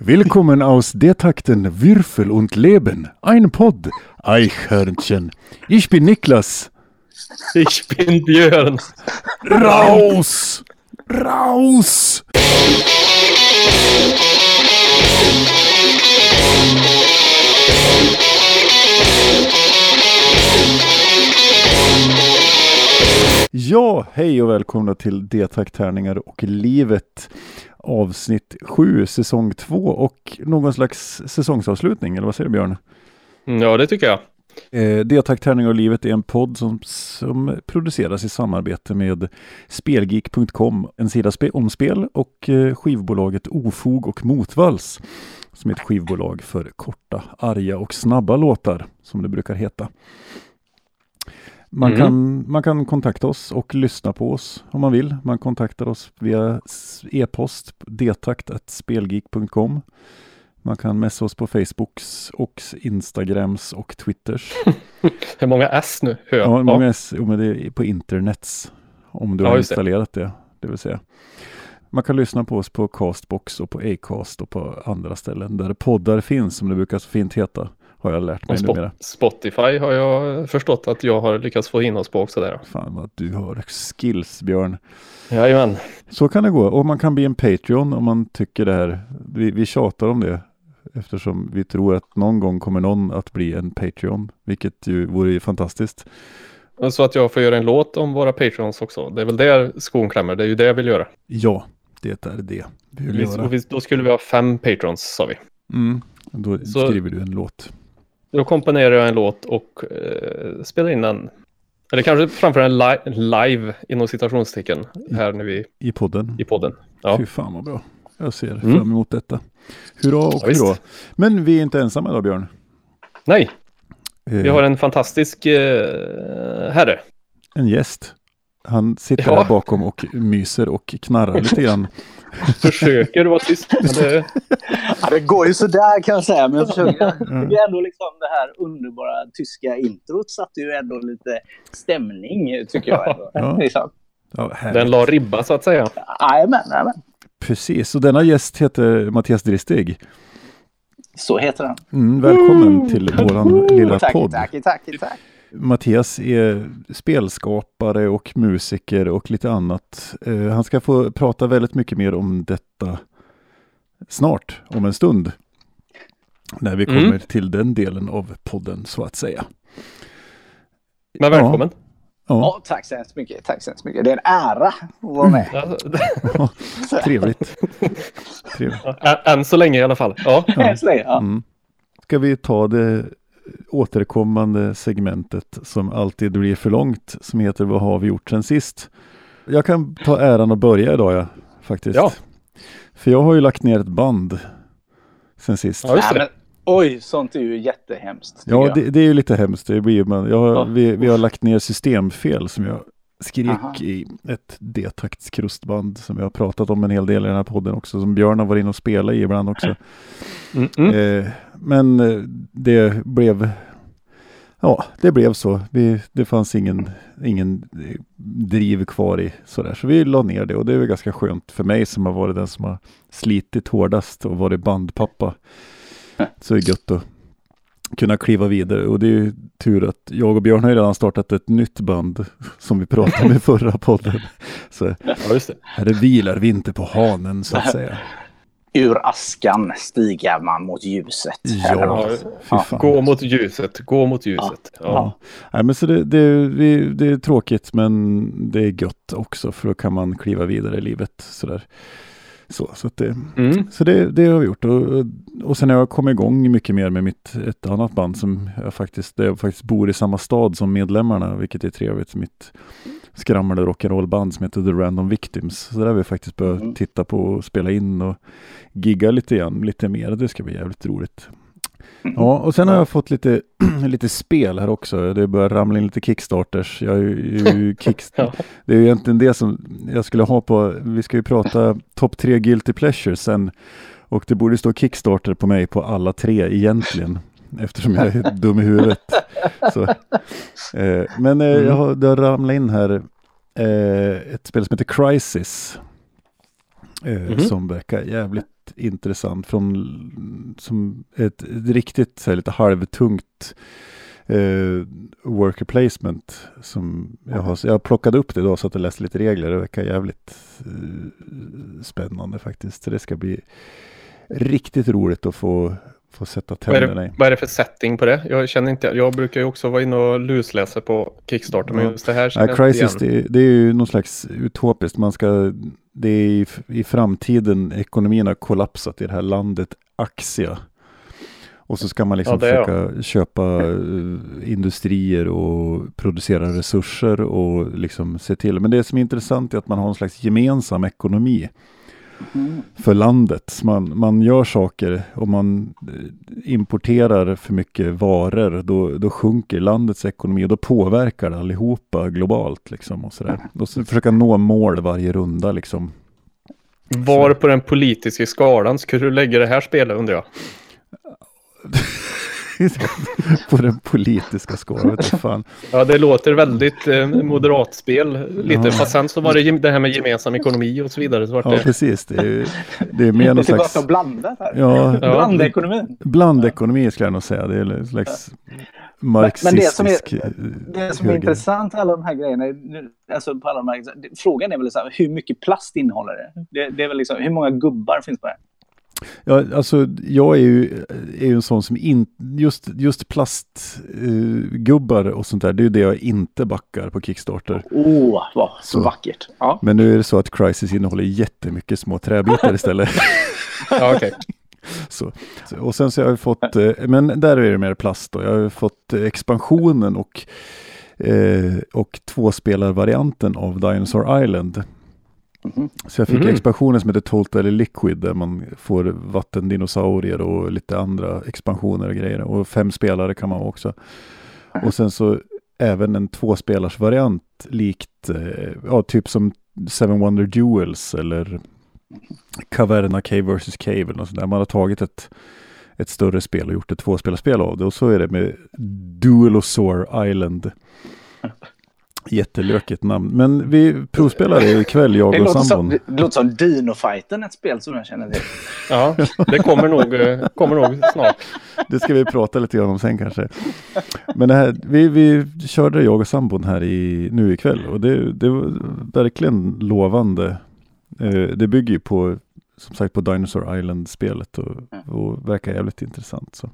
Willkommen aus der Takten Würfel und Leben, ein Podd, Eichhörnchen. Ich bin Niklas. Ich bin Björn. Raus! Raus! Ja, hej och välkomna till D-takt-tärningar och livet avsnitt 7, säsong 2 och någon slags säsongsavslutning, eller vad säger du Björn? Ja, det tycker jag. Eh, D-takt, tärningar och livet är en podd som, som produceras i samarbete med Spelgeek.com, en sida spe, om spel och eh, skivbolaget Ofog och Motvalls som är ett skivbolag för korta, arga och snabba låtar som det brukar heta. Man, Mm. kan, man kan kontakta oss och lyssna på oss om man vill. Man kontaktar oss via e-post detakt.spelgeek.com. Man kan messa oss på Facebooks och Instagrams och Twitters. Hur många S nu? Hör. Ja, många S, jo, men det är på internets. Om du Ja, har just det. installerat det. Det vill säga. Man kan lyssna på oss på Castbox och på Acast och på andra ställen där poddar finns som det brukar så fint heta. Har jag lärt mig Och numera. Spot- Spotify har jag förstått att jag har lyckats få in oss på också där. Fan vad du har skills Björn. Jajamän. Så kan det gå. Och man kan bli en Patreon om man tycker det här. Vi, vi tjatar om det. Eftersom vi tror att någon gång kommer någon att bli en Patreon. Vilket ju vore ju fantastiskt. Så att jag får göra en låt om våra patrons också. Det är väl där skon klämmer. Det är ju det jag vill göra. Ja, det är det vi vill Vi, göra. vi, då skulle vi ha fem patrons sa vi. Mm. Då Så- skriver du en låt. Då komponerar jag en låt och eh, spelar in den. Eller kanske framför en li- live inom citationstecken här nu i, I podden. i podden. Ja. Fy fan vad bra. Jag ser Mm. fram emot detta. Hurra och Ja, hurra. Men vi är inte ensamma idag Björn. Nej, Eh, vi har en fantastisk eh, herre. en gäst. Han sitter Ja. här bakom och myser och knarrar lite grann. Försöker vara tyst. Det, Ja, det går ju sådär kan jag säga, men jag försöker. Jag tycker ändå liksom det här underbara tyska introt satte ju ändå lite stämning, tycker jag. Ändå. Ja. Liksom. Ja, den la ribba så att säga. Jajamän, jajamän. Precis, och denna gäst heter Mattias Dristig. Så heter den. Mm, välkommen till våran lilla Tack, podd. tack, tack, tack. Mattias är spelskapare och musiker och lite annat. Eh, han ska få prata väldigt mycket mer om detta snart, om en stund. När vi Mm. kommer till den delen av podden så att säga. Men Ja. välkommen. Ja, Ja, tack så hemskt mycket. Tack så hemskt mycket. Det är en ära att vara med. Ja, trevligt. trevligt. ä- Än så länge i alla fall. Ja, Än så länge, ja. Mm. Ska vi ta det återkommande segmentet som alltid blir för långt som heter Vad har vi gjort sen sist? Jag kan ta äran att börja idag ja, faktiskt. Ja. För jag har ju lagt ner ett band sen sist. ja just det. men, oj, sånt är ju jättehemskt. Ja, det, det är ju lite hemskt. Det blir, men jag, Ja. vi, vi har lagt ner systemfel som jag skrek Aha. i ett D-taktskrustband som jag har pratat om en hel del i den här podden också. Som Björn har varit inne och spelat i ibland också. Mm, mm. Eh, men eh, det blev Ja, det blev så. Vi, det fanns ingen, ingen eh, driv kvar i sådär. Så vi la ner det och det är väl ganska skönt för mig som har varit den som har slitit hårdast och varit bandpappa. Så är det gött att kunna kliva vidare och det är ju tur att jag och Björn har ju redan startat ett nytt band som vi pratade om i förra podden. Så Ja, just det. här är vilar vi inte på hanen så att säga. Ur askan stiger man mot ljuset. Ja. Ja, gå mot ljuset, gå mot ljuset. Ja. Ja. Nej, men så det, det, det är tråkigt men det är gött också för då kan man kliva vidare i livet. Sådär. Så, så, det, Mm. så det, det har vi gjort. Och, och sen har jag kommit igång mycket mer med mitt, ett annat band som jag faktiskt, där jag faktiskt bor i samma stad som medlemmarna, vilket är trevligt. Mitt skramlande rock'n'roll-band som heter The Random Victims. Så där har vi faktiskt börjat Mm. titta på och spela in och gigga lite grann, lite mer. Det ska bli jävligt roligt. Ja, och sen har jag fått lite, lite spel här också. Det börjar ramla in lite kickstarters. Jag är ju, kickst- Ja. Det är ju egentligen det som jag skulle ha på, vi ska ju prata topp tre guilty pleasures sen. Och det borde stå kickstarter på mig på alla tre egentligen. Eftersom jag är dum i huvudet. Så. Eh, men eh, jag har, det har ramlat in här eh, ett spel som heter Crisis. Eh, Mhm. Som verkar jävligt intressant. Från, som ett, ett riktigt så här, lite halvtungt eh, worker placement. Som jag, har, jag plockade upp det idag så att jag läste lite regler. Det verkar jävligt eh, spännande faktiskt. Så det ska bli riktigt roligt att få, få sätta Vad är, tänderna det, vad är det för setting på det? Jag känner inte, jag brukar ju också vara inne och lusläsa på Kickstarter, men Ja. just det här känner Nej, jag inte Crisis, igen. det, det är ju någon slags utopiskt. Man ska, det är i, i framtiden ekonomin har kollapsat i det här landet Axia. Och så ska man liksom Ja, försöka köpa eh, industrier och producera resurser och liksom se till. Men det som är intressant är att man har en slags gemensam ekonomi. För landet. Man, man gör saker och man eh, importerar för mycket varor. Då, då sjunker landets ekonomi och då påverkar det allihopa globalt. Liksom, och, sådär. och så försöka nå mål varje runda. Liksom. Var på den politiska skalan skulle du lägga det här spelet undrar jag? på den politiska du Fan. Ja, det låter väldigt eh, moderat spel lite. Ja. Fast sen så var det det här med gemensam ekonomi och så vidare. Så Ja, det, precis. Det är, det är mer Det är någon slags och blandat här. ja, Ja. Blandekonomin. blandekonomi skulle jag nog säga. Det är en slags men det som är- marxistisk eh, Det som är intressant i alla de här grejerna, är- nu- alltså på alla de här, frågan är väl så här, hur mycket plast innehåller det? Det, det är väl liksom, hur många gubbar finns det? Ja, alltså jag är ju, är ju en sån som inte, just, just plastgubbar och sånt där, det är ju det jag inte backar på Kickstarter. Åh, oh, vad så, Så. vackert. Ja. Men nu är det så att Crisis innehåller jättemycket små träbitar istället. ja, okej. så. Och sen så har jag fått, eh, men där är det mer plast då. Jag har fått eh, expansionen och, eh, och tvåspelarvarianten av Dinosaur Island. Mhm. Så jag fick Mhm. expansionen som heter Totally Liquid där man får vattendinosaurier och lite andra expansioner och grejer. Och fem spelare kan man också. Och sen så även en tvåspelarsvariant likt, eh, ja typ som Seven Wonder Duels eller Caverna Cave vs Cave eller något sånt där. Man har tagit ett, ett större spel och gjort ett tvåspelarspel av det. Och så är det med Duelosaur Island. Jättelökigt namn. Men vi provspelar det ikväll, Det jag och låter, som, sambon. det låter som Dino-fighten, ett spel som jag känner till. Ja, det kommer nog, eh, kommer nog snart. Det ska vi prata lite grann om sen kanske. Men det här, vi, vi körde jag och sambon här i, nu ikväll och det, det var verkligen lovande. Eh, det bygger ju på, som sagt, på Dinosaur Island-spelet och, och verkar jävligt intressant. Så.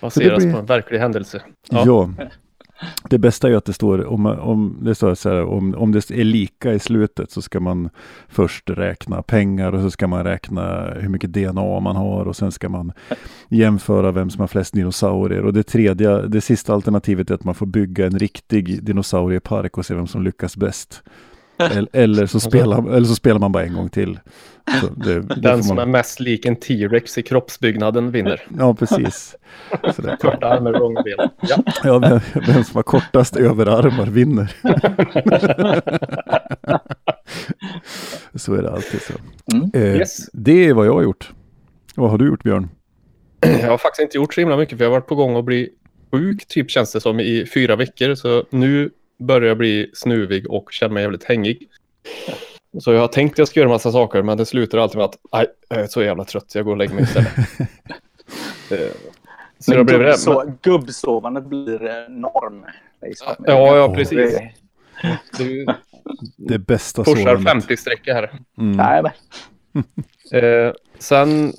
Baseras blir- på en verklig händelse. Ja. Ja. Det bästa är att det står, om, om, det står så här, om, om det är lika i slutet så ska man först räkna pengar och så ska man räkna hur mycket DNA man har och sen ska man jämföra vem som har flest dinosaurier. Och det tredje, det sista alternativet är att man får bygga en riktig dinosauriepark och se vem som lyckas bäst. Eller, så, spelar, eller så spelar man bara en gång till. Så det, det Den som är mest lik en T-Rex i kroppsbyggnaden vinner. ja, precis. Korta armar och långa ben. Ja. Ja, vem, vem som har kortast överarmar vinner. så är det alltid så. Mm. Eh, Yes. Det är vad jag har gjort. Vad har du gjort Björn? Jag har faktiskt inte gjort så himla mycket för jag har varit på gång att bli sjuk typ känns det som i fyra veckor. Så nu börjar jag bli snuvig och känner mig jävligt hängig. Så jag har tänkt att jag ska göra massa saker men det slutar alltid med att nej, jag är så jävla trött, jag går och lägger mig istället. Eh, så Men jag blev det. gubbso- gubbsovandet blir eh, norm. Liksom. Ja, ja, precis. Det- Du Det bästa pushar sovandet. 50-sträcka här. Mm. Nej, men. Eh, sen,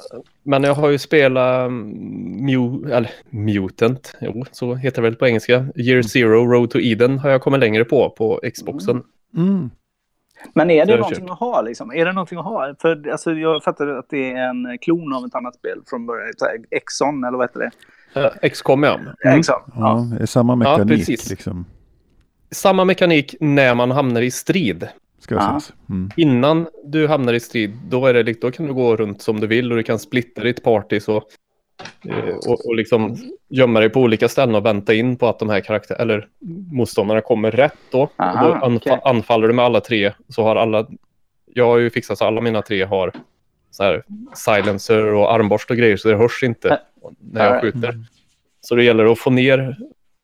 men jag har ju spelat mm, Mu, eller, Mutant, jo, så heter det väl på engelska. Year Zero, Road to Eden har jag kommit längre på, på Xboxen. Mm. men är det någonting att ha? Liksom? Är det någonting att ha? För alltså, jag fattar att det är en klon av ett annat spel från början. Exxon, eller vad heter det? Eh, XCOM ja. Mm. Exxon. Ja. Ja, samma Ja, mekanik precis. liksom. Samma mekanik när man hamnar i strid. Ska jag Ja. Mm. Innan du hamnar i strid, då, är det, då kan du gå runt som du vill och du kan splitta ditt party så, eh, och, och liksom gömma dig på olika ställen och vänta in på att de här karaktär eller motståndarna kommer rätt då. Aha, och då anfa- okej. anfaller du med alla tre så har alla, jag har ju fixat så alla mina tre har så här silencer och armborst och grejer så det hörs inte när jag skjuter. Så det gäller att få ner,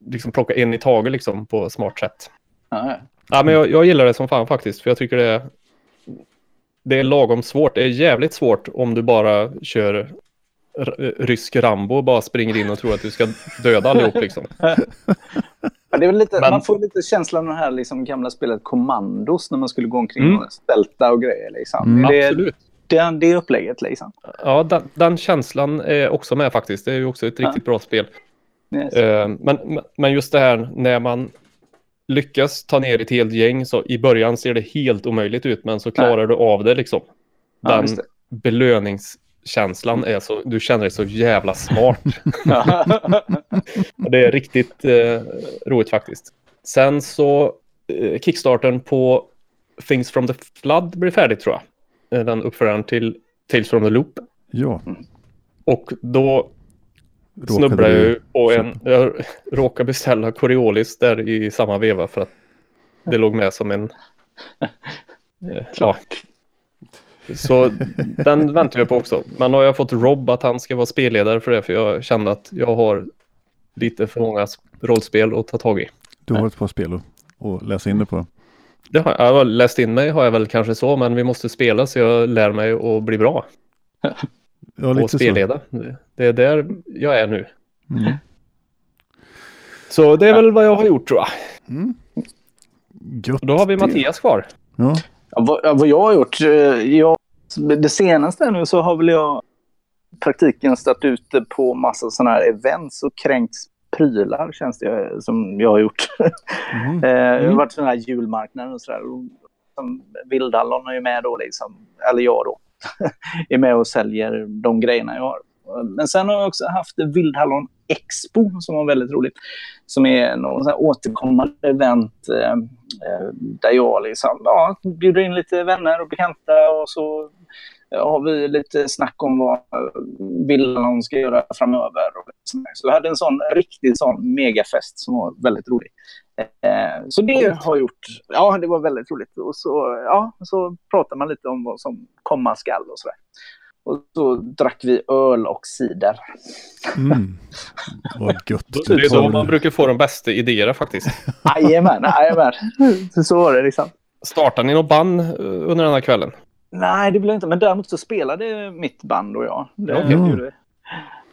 liksom plocka en i taget liksom på smart sätt. Ja, ja. Men jag, jag gillar det som fan faktiskt, för jag tycker det är... det är lagom svårt. Det är jävligt svårt om du bara kör rysk Rambo och bara springer in och tror att du ska döda allihop liksom. Ja, det är lite, Men... Man får lite känslan av det här liksom, gamla spelet Commandos när man skulle gå omkring mm. och stälta och grejer. Liksom. Mm, det, absolut. Det, det upplägget liksom. Ja, den, den, känslan är också med faktiskt. Det är ju också ett riktigt ja. bra spel. Yes. Uh, men, men just det här när man lyckas ta ner ett helt gäng så i början ser det helt omöjligt ut men så klarar Nej. du av det liksom. Den ja, belöningskänslan är så, du känner dig så jävla smart. det är riktigt eh, roligt faktiskt. Sen så eh, kickstarten på Things from the Flood blir färdig tror jag. Eh, den uppföljaren till Tales from the Loop. Ja. Och då snubblade jag ju på en, jag råkade beställa Coriolis där i samma veva för att det låg med som en... Eh, ja. Så den väntar jag på också. Men har jag fått Rob att han ska vara spelledare för det för jag kände att jag har lite för många rollspel att ta tag i. Du har ett par spel att läsa in det på. Det har jag. jag läst in mig har jag väl kanske så, men vi måste spela så jag lär mig att bli bra. Ja, och spelleda. Så. Det är där jag är nu. Mm. Så det är väl vad jag har gjort tror jag. Mm. Då har vi Mattias kvar. Ja. Ja, vad, vad, jag har gjort? Eh, jag, det senaste nu så har väl jag praktiken stått ute på massa sådana här events och kränkt prylar känns det som jag har gjort. Mm. det har mm. varit sådana här julmarknader och sådär. Vildallon är ju med då liksom, eller jag då. är med och säljer de grejerna jag har. Men sen har jag också haft Vildhallon Expo som var väldigt roligt. Som är någon sån återkommande event eh, eh, där jag liksom, ja, bjuder in lite vänner och bekanta och så eh, har vi lite snack om vad Vildhallon ska göra framöver. Så vi hade en sån riktig sån megafest som var väldigt rolig. Eh, så det har gjort, ja det var väldigt roligt. Och så, ja, så pratar man lite om vad som komma skall och sådär. Och så drack vi öl och cider. Mm. Vad gött. Det är så man brukar få de bästa idéerna faktiskt. Jajamän, jajamän. Så var det liksom. Startade ni något band eh, under den här kvällen? Nej, det blev inte. Men däremot så spelade mitt band och jag. Det okay. gjorde vi.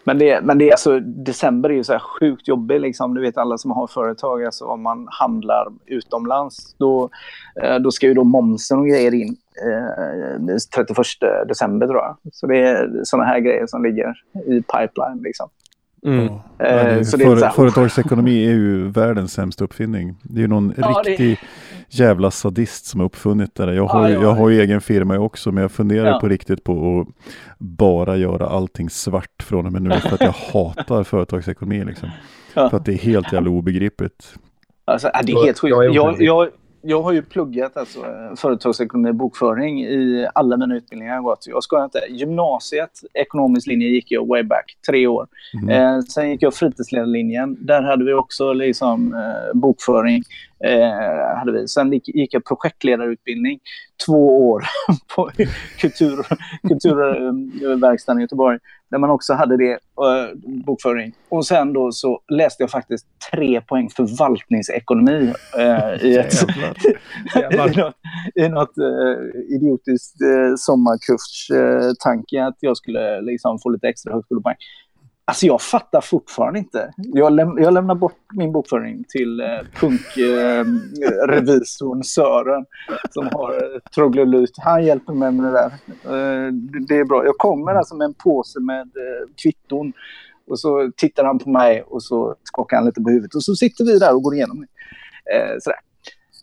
Men det, men det alltså, december är ju så här sjukt jobbigt. Liksom. Du vet alla som har företag, alltså om man handlar utomlands, då, eh, då ska ju då momsen och grejer in eh, 31 december tror jag. Så det är sådana här grejer som ligger i pipeline. Liksom. Mm. Eh, så för, här, företagsekonomi är ju världens sämsta uppfinning. Det är ju någon ja, riktig det... jävla sadist som har uppfunnit det där. Jag har, ja, ja. jag har ju egen firma också, men jag funderar på riktigt på att bara göra allting svart från och med nu, för att jag hatar företagsekonomi liksom. För att det är helt jävla obegripligt. Alltså, det är helt sjukt. Jag, jag, jag har ju pluggat alltså, företagsekonomi och bokföring i alla mina utbildningar jag gått. Jag ska inte. Gymnasiet, ekonomisk linje, gick jag way back, tre år. Mm. Eh, sen gick jag fritidsledarlinjen. Där hade vi också liksom, eh, bokföring. Eh, hade vi. Sen gick, gick jag projektledarutbildning två år på kultur, kulturverkstaden i Göteborg där man också hade det, uh, bokföring. Och sen då så läste jag faktiskt tre poäng förvaltningsekonomi uh, i, ett, i något, i något uh, idiotiskt uh, sommarkurstanke att jag skulle liksom få lite extra högskolepoäng. Alltså jag fattar fortfarande inte. Jag, läm jag lämnar bort min bokföring till eh, punkrevisorn eh, Sören som har eh, troglodyt. Han hjälper mig med det där. Eh, det är bra. Jag kommer alltså med en påse med eh, kvitton och så tittar han på mig och så skakar han lite på huvudet och så sitter vi där och går igenom det. Eh, sådär.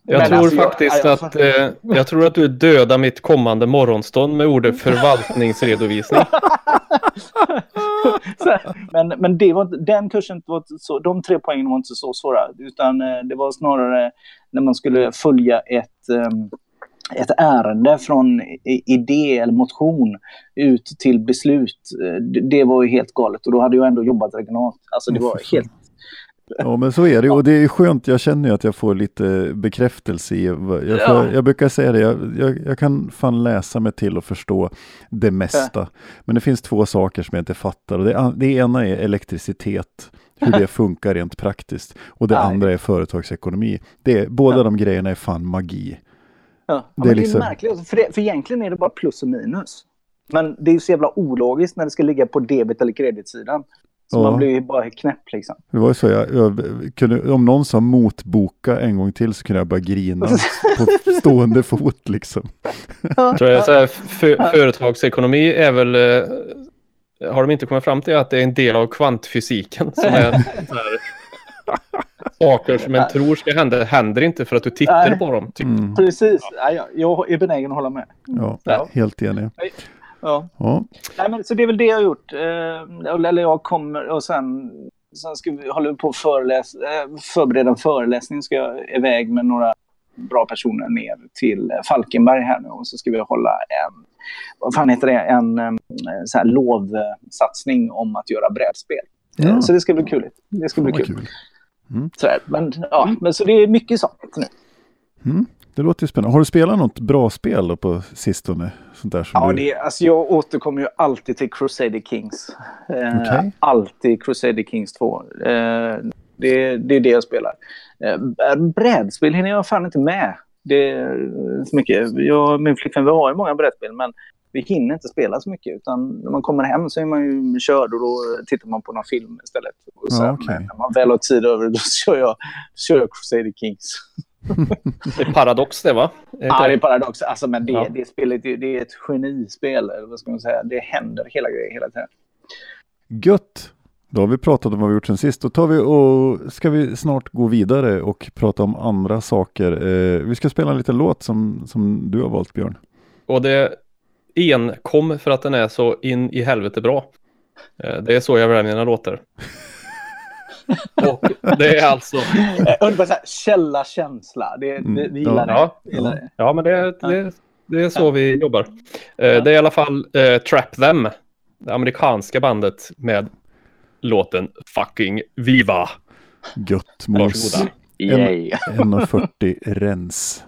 Jag Men tror alltså, faktiskt jag, jag, att eh, jag tror att du dödar mitt kommande morgonstånd med ordet förvaltningsredovisning. men men det var, den kursen var så, de tre poängen var inte så svåra, utan eh, det var snarare när man skulle följa ett um, ett ärende från idé eller motion ut till beslut, eh, det var ju helt galet. Och då hade jag ändå jobbat regionalt. Alltså det var helt Ja men så är det och det är skönt, jag känner ju att jag får lite bekräftelse i, jag, får, ja. jag brukar säga det, jag, jag, jag, kan fan läsa mig till och förstå det mesta. Men det finns två saker som jag inte fattar och det, det ena är elektricitet, hur det funkar rent praktiskt och det andra är företagsekonomi. Det, båda ja. de grejerna är fan magi. Ja, Det är det är liksom- märkligt, för, det, för egentligen är det bara plus och minus. Men det är ju så jävla ologiskt när det ska ligga på debet eller kreditsidan. Så Ja. man blir ju bara knäpp liksom. Det var ju så, jag, jag kunde, om någon sa motboka en gång till så kunde jag börja grina på stående fot liksom. Jag tror jag, så här, för, företagsekonomi är väl... Eh, har de inte kommit fram till att det är en del av kvantfysiken som är så här, saker som en tror ska hända händer inte för att du tittar Nej. på dem. Typ. Mm, Precis, ja, jag, jag är benägen att hålla med. ja, Ja. helt enig. Ja. Ja, Nej, men, så det är väl det jag har gjort. Eh, eller jag kommer och sen, sen ska vi, håller vi på att föreläs, eh, förbereda en föreläsning. Ska jag iväg med några bra personer ner till Falkenberg här nu och så ska vi hålla en, vad fan heter det, en eh, så här lovsatsning om att göra brädspel. Ja. Så det ska bli kul. Det ska bli kul. kul. Sådär. Men, ja, men så det är mycket sånt nu. Mm, det låter spännande. Har du spelat något bra spel på sistone? Sånt där som Ja, du... det, alltså jag återkommer ju alltid till Crusader Kings. Eh. Alltid Crusader Kings 2. Eh, det, det är det jag spelar. Eh, brädspel hinner jag fan inte med. Det är så mycket. Jag och min flickvän vi har ju många brädspel men vi hinner inte spela så mycket. Utan när man kommer hem så är man ju körd och då tittar man på någon film istället. Och sen, Ja, okej. När man väl har tid över då kör jag, kör jag Crusader Kings. Det är paradox det va? Är Ja, det är paradox. Alltså, men det, Ja. det spelet det, det är ett genispel. Eller vad ska man säga? Det händer hela grejen hela tiden. Gött! Då har vi pratat om vad vi gjort sen sist. Då tar vi och ska vi snart gå vidare och prata om andra saker. Eh, vi ska spela en liten låt som, som du har valt Björn. Och det enkom för att den är så in i helvete bra. Eh, Det är så jag väljer mina låtar. Och det är alltså... Ungefär så här, källa känsla. Det, Mm, det, vi gillar det. Ja, det. ja men det, det, det är så vi jobbar. Eh, Det är i alla fall eh, Trap Them, det amerikanska bandet med låten Fucking Viva. Gött mos. Varsågoda. Yay. 1,40 rens.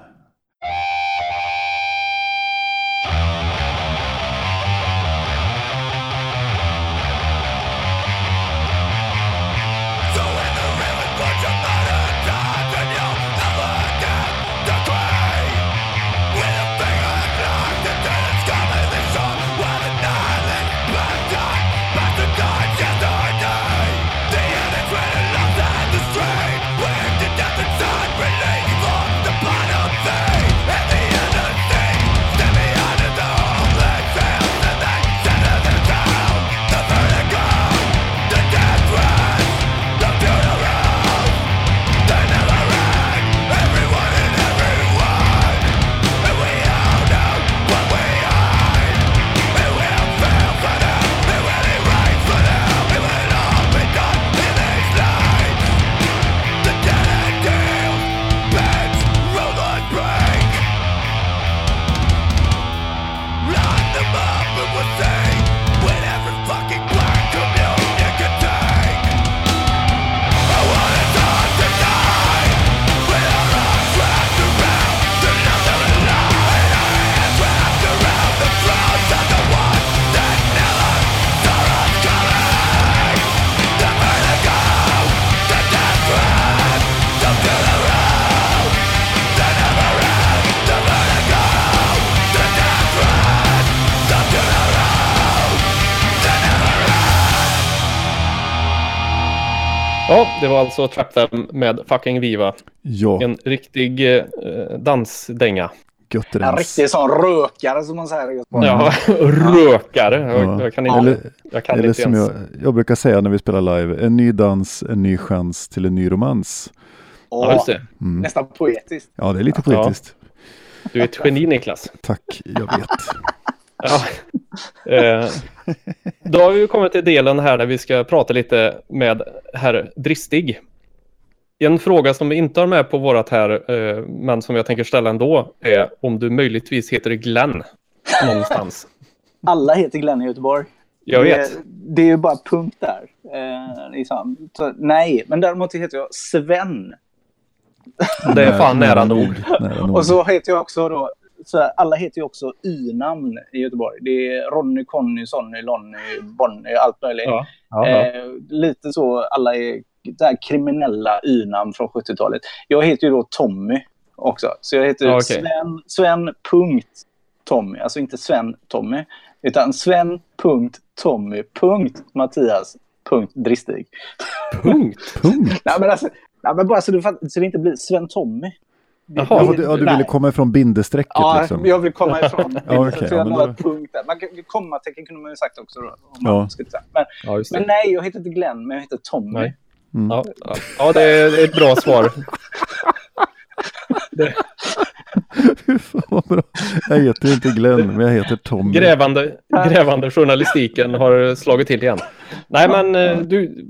Ja, det var alltså Trap Them med Fucking Viva. Ja, En riktig eh, dansdänga. gött En riktig sån rökare som man säger. Ja, rökare. Jag, Ja. jag kan inte, Eller, jag kan eller inte som ens. jag, jag brukar säga när vi spelar live, en ny dans, en ny chans till en ny romans. Ja, just det. Mm. Nästan poetiskt. Ja, det är lite Ja. poetiskt. Du är ett geni Niklas. Tack, jag vet. Ja. Eh, då har vi kommit till delen här där vi ska prata lite med herr Dristig. En fråga som vi inte har med på vårat här, eh, men som jag tänker ställa ändå, är om du möjligtvis heter Glenn någonstans. Alla heter Glenn i Göteborg. Jag det, vet. Det är ju bara punkt där. Eh, liksom. så, nej, men däremot heter jag Sven. Det är fan. Nära nog. Och så heter jag också då... Så alla heter ju också y-namn i Göteborg. Det är Ronny, Conny, Sonny, Lonny, Bonny, allt möjligt. Ja. Ja, ja. Eh, lite så, alla är det här kriminella y-namn från 70-talet. Jag heter ju då Tommy. också. Så jag heter okej. Sven, Sven punkt Tommy. Alltså inte Sven Tommy, utan Sven punkt Tommy punkt Mattias punkt Dristig. Punkt. Punkt. Nej, men alltså, nej, men bara så, du så det inte blir Sven Tommy. Jaha. Ja, du, ja, du ville Nej. komma ifrån bindestrecket Ja, liksom. jag vill komma ifrån. Ja, så ja, men då- punkt där. Man, kan- kommatecken kunde man ju sagt också. Då, om man Ja. skulle säga. men, Ja, men det. nej, jag heter inte Glenn, men jag heter Tommy. Nej. Mm. Ja, ja. det är ett bra svar. Fan vad bra. Jag heter inte Glenn, men jag heter Tommy. Grävande, grävande journalistiken har slagit till igen. Nej, men eh, du,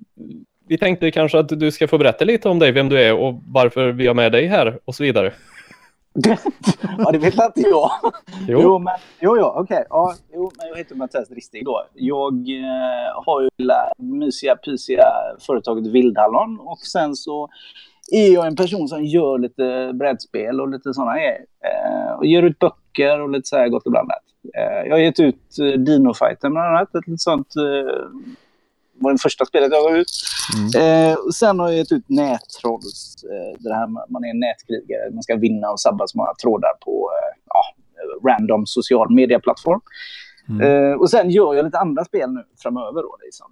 vi tänkte kanske att du ska få berätta lite om dig, vem du är och varför vi har med dig här och så vidare. ja, det vet inte jag. Jo, Jo, men, jo, jo okej. Ja, jo, men jag heter Mattias Dristig då. Jag eh, har ju lilla mysiga, pysiga företaget Vildhallon och sen så är jag en person som gör lite brädspel och lite sådana grejer. Eh, och ger ut böcker och lite så här gott och blandat. Eh, jag har gett ut eh, Dino Fighter bland annat. Ett sånt eh, var det första spelet jag gav ut. Eh, och sen har jag gett ut Nättrolls. Eh, det här man är en nätkrigare. Man ska vinna och sabba så många trådar på eh, ja, random social media-plattform. Mm. Eh, och sen gör jag lite andra spel nu framöver. Då, liksom.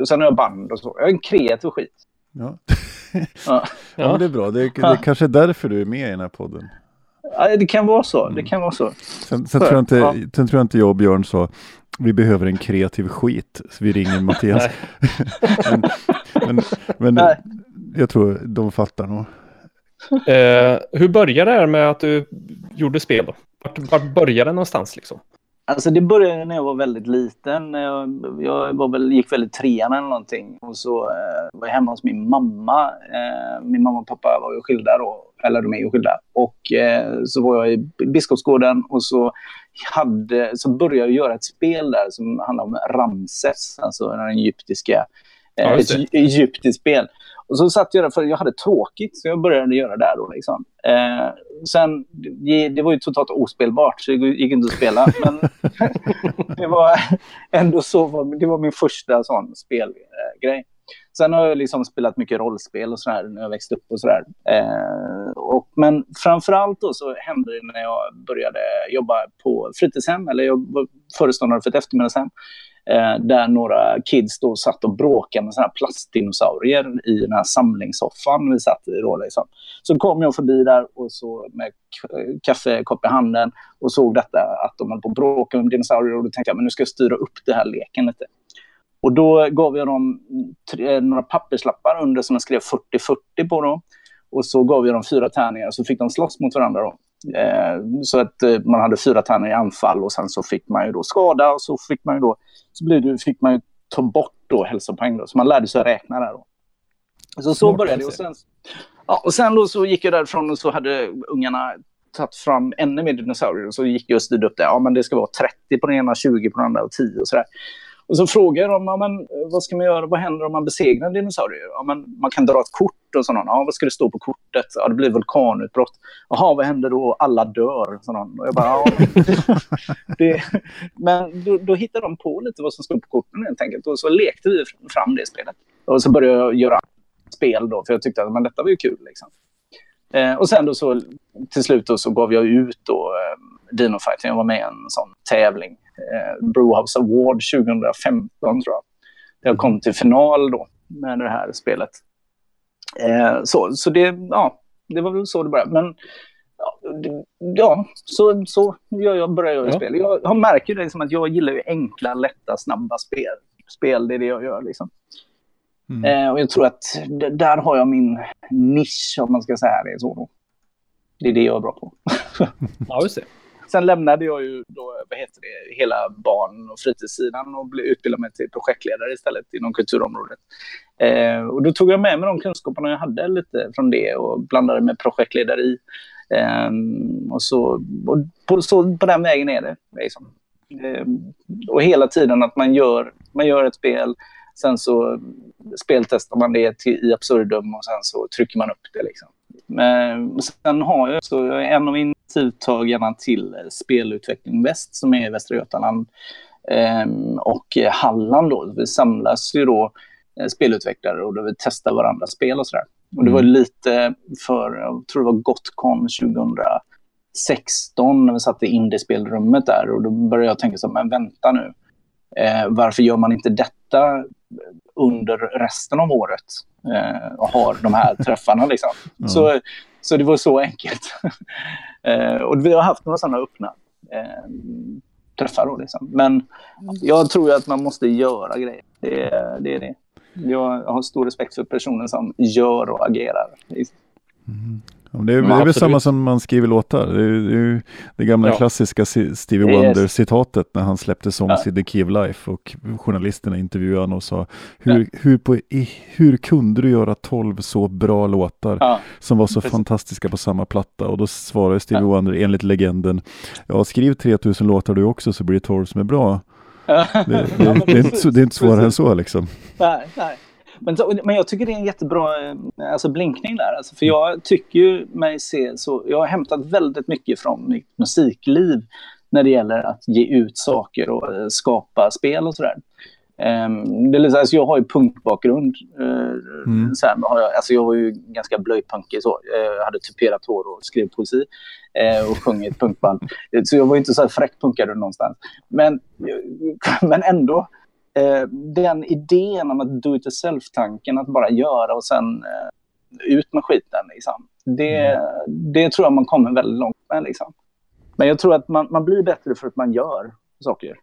Och sen har jag band och så. Jag är en kreativ skit. Ja. Ja. ja, det är bra. Det är, det är kanske därför du är med i den här podden. Ja, det kan vara så. Det kan vara så. Sen, sen, tror jag inte, sen tror jag inte jag och Björn sa vi behöver en kreativ skit, så vi ringer Mattias. men men, men jag tror de fattar nog. eh, hur började det här med att du gjorde spel? Då? Vart, vart började det någonstans liksom? Alltså det började när jag var väldigt liten. Jag, jag var väl, gick väl i trean eller någonting. Och så eh, var jag hemma hos min mamma. Eh, min mamma och pappa var ju skilda då. Eller de är ju skilda. Och eh, så var jag i Biskopsgården och så, hade, så började jag göra ett spel där som handlar om Ramses. Alltså den egyptiska. Ja, Eh, ett det. egyptiskt spel. Och så satt jag där för jag hade tråkigt så jag började göra där då liksom. Eh, sen, det, det var ju totalt ospelbart så det gick inte att spela. Men det var ändå så, det var min första sån spelgrej. Sen har jag liksom spelat mycket rollspel och sådär när jag växte upp och sådär. Eh, och, men framförallt då så hände det när jag började jobba på fritidshem, eller jag var föreståndare för ett eftermiddagshem. Eh, där några kids då satt och bråkade med sådana här plastdinosaurier i den här samlingssoffan vi satt i. Då, liksom. Så kom jag förbi där och så med kaffekopp i handen och såg detta att de höll på att bråka om dinosaurier och då tänkte jag men nu ska jag styra upp det här leken lite. Och då gav jag dem tre, några papperslappar under som jag skrev 40-40 på dem. Och så gav jag dem fyra tärningar så fick de slåss mot varandra. Då. Eh, så att eh, man hade fyra tärningar i anfall och sen så fick man ju då skada och så fick man ju då så blev det, fick man ju ta bort då hälsopoäng då. Så man lärde sig att räkna där då. Så så började det. Och sen, ja, och sen då så gick jag därifrån och så hade ungarna tagit fram ännu mer dinosaurier. Och så gick jag och styrde upp det. Ja, men det ska vara 30 på den ena, 20 på den andra och 10 och sådär. Och så frågade jag dem, ja, men, eh, vad ska man göra, vad händer om man besegrar dinosaurier? Ja, men, man kan dra ett kort och sådant. Ja, vad ska det stå på kortet? Ja, det blir vulkanutbrott. Jaha, vad händer då? Alla dör. Sådant. Och jag bara, ja, det, men då, då hittade de på lite vad som stod på korten helt enkelt. Och så lekte vi fram det spelet. Och så började jag göra spel då, för jag tyckte att men detta var ju kul. Liksom. Eh, och sen då så till slut då så gav jag ut då eh, Dino Fighting. Jag var med i en sån tävling. Eh, Brewhouse Award 2015 tror jag. Jag kom till final då med det här spelet. Eh, så så det, ja, det var väl så det började. Men ja, det, så, så gör jag, börjar jag Ja. spela. Jag har märkt ju liksom att jag gillar ju enkla, lätta, snabba spel. Spel, det är det jag gör liksom. Mm. Eh, och jag tror att där har jag min nisch, om man ska säga det så. Då. Det är det jag är bra på. Ja, just det. Sen lämnade jag ju då, vad heter det, hela barn och fritidssidan och utbildade mig till projektledare istället inom kulturområdet. Eh, och då tog jag med mig de kunskaperna jag hade lite från det och blandade med projektlederi. Eh, och så, och på, så på den vägen är det. Liksom. Eh, och hela tiden att man gör, man gör ett spel, sen så speltestar man det till, i absurdum och sen så trycker man upp det. Liksom. Men sen har jag så en av initiativtagarna till eh, Spelutveckling Väst som är i Västra Götaland ehm, och eh, Halland. Då. Vi samlas ju då eh, spelutvecklare och då vi testar varandras spel och sådär. Och det var Mm. lite för, jag tror det var Gotcon 2016 när vi satt i indiespelrummet där och då började jag tänka så men vänta nu. Eh, varför gör man inte detta under resten av året eh, och har de här träffarna liksom. Ja. Så, så det var så enkelt. eh, och vi har haft några sådana öppna eh, träffar då liksom. Men jag tror ju att man måste göra grejer. Det, är- det är det. Jag har stor respekt för personer som gör och agerar. Men det är, Ja, det är väl samma som man skriver låtar. Det är, det är det gamla Ja. klassiska Si- Stevie. Wonder-citatet när han släppte Songs Ja. i The of Life och journalisterna intervjuade honom och sa hur, hur, på, hur kunde du göra tolv så bra låtar som var så precis. fantastiska på samma platta? Och då svarade Stevie. Wonder enligt legenden Ja, skriv 3000 låtar du också så blir det 12 som är bra. Det, det, det, är, inte, det är inte svårare än så liksom. nej, nej. Men, men jag tycker det är en jättebra eh, alltså blinkning där. Alltså, för jag tycker ju mig se så... Jag har hämtat väldigt mycket från mitt musikliv när det gäller att ge ut saker och eh, skapa spel och sådär. Um, det är lite, alltså jag har ju punkbakgrund. Uh, Mm. så här, jag, alltså jag var ju ganska blöjpunkig så. Jag hade tuperat hår och skrev poesi eh, och sjöng i ett punkband. Så jag var inte så här fräck punkare någonstans. Men, men ändå, eh, den idén om att do it yourself-tanken, att bara göra och sen eh, ut med skiten. Liksom. Det, det tror jag man kommer väldigt långt med. Liksom. Men jag tror att man, man blir bättre för att man gör saker.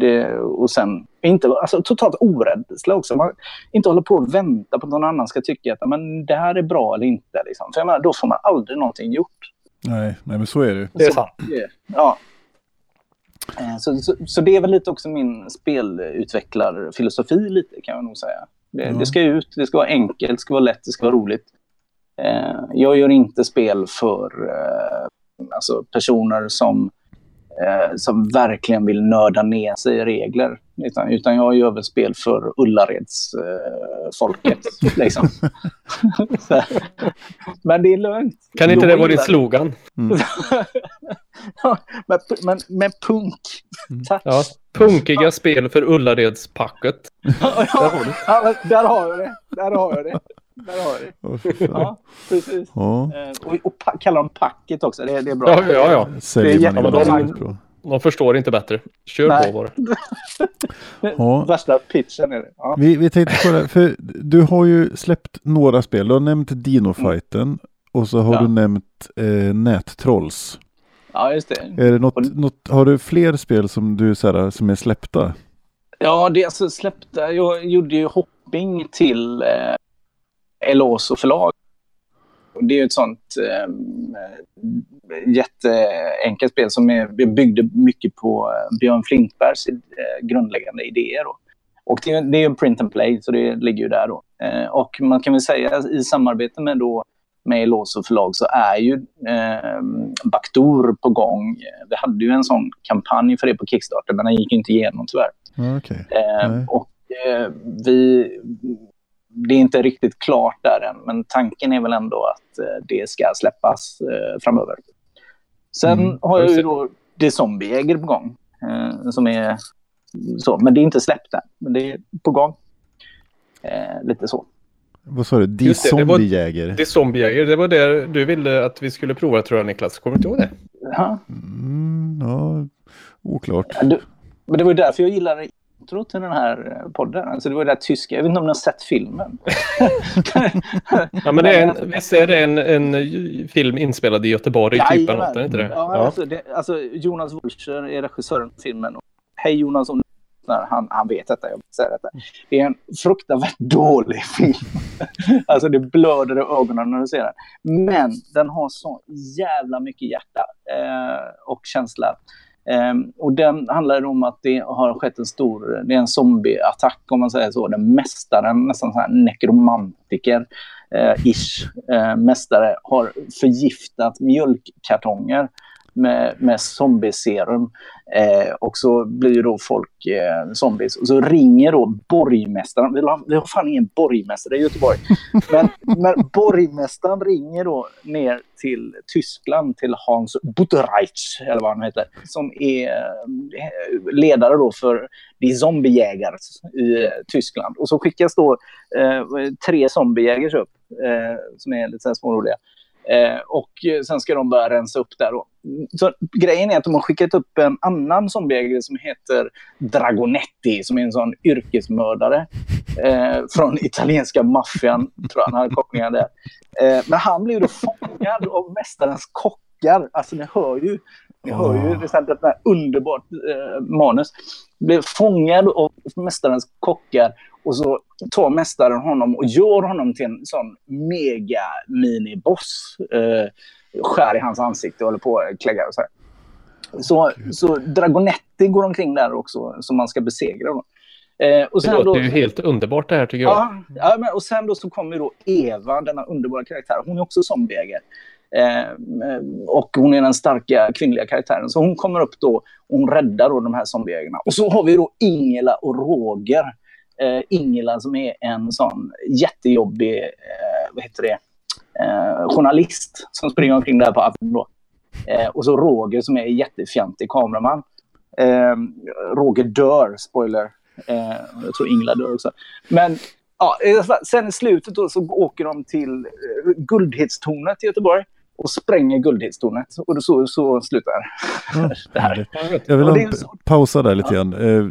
Det, och sen inte, alltså, totalt orädsla också. Man inte håller på och vänta på att någon annan ska tycka att men, det här är bra eller inte. Liksom. För jag menar, då får man aldrig någonting gjort. Nej, nej men så är det. Det är Så- sant. Ja. Eh, Så, så, så det är väl lite också min spelutvecklarfilosofi lite kan jag nog säga. Det, Ja. det ska ut, det ska vara enkelt, det ska vara lätt, det ska vara roligt. Eh, jag gör inte spel för eh, alltså personer som, eh, som verkligen vill nörda ner sig i regler. Utan, utan jag gör väl spel för Ullareds eh, folket. liksom. Men det är lugnt. Kan inte det vara din slogan? Ja, men, men, men punk. Tack. Ja. Punkiga spel för Ullaredspacket. Ja, ja, där har jag det. Där har jag det. Där har jag det. Åh, fy fan. Ja, precis. Ja, Eh, Och, och kalla dem packet också. Det, det är bra. Ja, ja, ja. säljer Det är man jättebra. bra. De förstår inte bättre. Kör Nej. på bara. Ja. Värsta pitchen är det. Ja. Vi, vi tänkte på det, för du har ju släppt några spel. Du har nämnt Dino-fighten och så har Ja. du nämnt eh, Nättrolls. ja, just det. Är det något, Och- något, har du fler spel som du så här, som är släppta? Ja, det är alltså släppta. Jag gjorde ju hopping till eh, Eloso förlag. Det är ett sånt eh, jätteenkelt spel som är, byggde mycket på eh, Björn Flintbergs eh, grundläggande idéer. Då. Och det, är- det är print and play, så det ligger ju där då. Eh, och man kan väl säga i samarbete med då med Eloso förlag så är ju eh, Backdoor på gång. Vi hade ju en sån kampanj för det på Kickstarter, men den gick inte igenom tyvärr. Okej. Eh, och eh, vi, det är inte riktigt klart där än, men tanken är väl ändå att eh, det ska släppas eh, framöver. Sen Mm, har jag ju det. då Det Zombiejäger på gång. Eh, som är så, men det är inte släppt än, men det är på gång. Lite så. Vad sa du? Var- Zombiejäger? Det är zombiejägare. Det var det du ville att vi skulle prova tror jag Niklas. Kommer du inte ihåg det? Ja, Mm, ja, oklart. du, men det var ju därför jag gillade intro till den här eh, podden. Alltså det var det där tyska. Jag vet inte om ni har sett filmen. Ja, men det är en, visst är det en, en film inspelad i Göteborg? typ, något, är det inte det? Ja, Ja. Alltså, det, alltså Jonas Wolscher är regissören av filmen. Hej Jonas, om han, han vet detta, jag säga detta. Det är en fruktansvärt dålig film. alltså det blöder i ögonen när du ser den. Men den har så jävla mycket hjärta eh, och känsla. Eh, och den handlar om att det har skett en stor, det är en zombieattack om man säger så. Den mästaren, nästan så här nekromantiker, eh, ish, eh, mästare har förgiftat mjölkkartonger med, med zombieserum. Eh, och så blir då folk eh, zombies. Och så ringer då borgmästaren. Vi har, vi har fan ingen borgmästare i Göteborg. Men, men borgmästaren ringer då ner till Tyskland, till Hans Butterreich, eller vad han heter, som är eh, ledare då för de zombiejägare i Tyskland. Och så skickas då eh, tre zombiejägare upp, eh, som är lite småroliga. Eh, och sen ska de börja rensa upp där då. Så grejen är att de har skickat upp en annan zombiejägare som heter Dragonetti, som är en sån yrkesmördare eh, från italienska maffian, tror jag han hade kopplingar där. Eh, men han blir då fångad av mästarens kockar. Alltså ni hör ju, ni hör ju det är ett underbart eh, manus. Blir fångad av mästarens kockar och så tar mästaren honom och gör honom till en sån mega miniboss. Eh, skär i hans ansikte och håller på att klägga och så här. Så, så Dragonetti går omkring där också som man ska besegra. Då. Eh, och sen det låter då, ju helt underbart det här tycker jag. Ja, ja men, och sen då så kommer då Eva, denna underbara karaktär. Hon är också zombieägare. Eh, och hon är den starka kvinnliga karaktären. Så hon kommer upp då och hon räddar då de här zombieägarna. Och så har vi då Ingela och Roger eh, Ingela som är en sån jättejobbig, eh, vad heter det, eh, journalist som springer omkring där på då. Eh, och så Roger som är jättefjantig kameraman. Eh, Roger dör, spoiler. Eh, jag tror Ingela dör också. Men ja, sen i slutet då så åker de till Guldhedstornet i Göteborg och spränger Guldhetstornet. Och så, så slutar mm, det här. Jag vill pausa där lite ja. grann. Eh,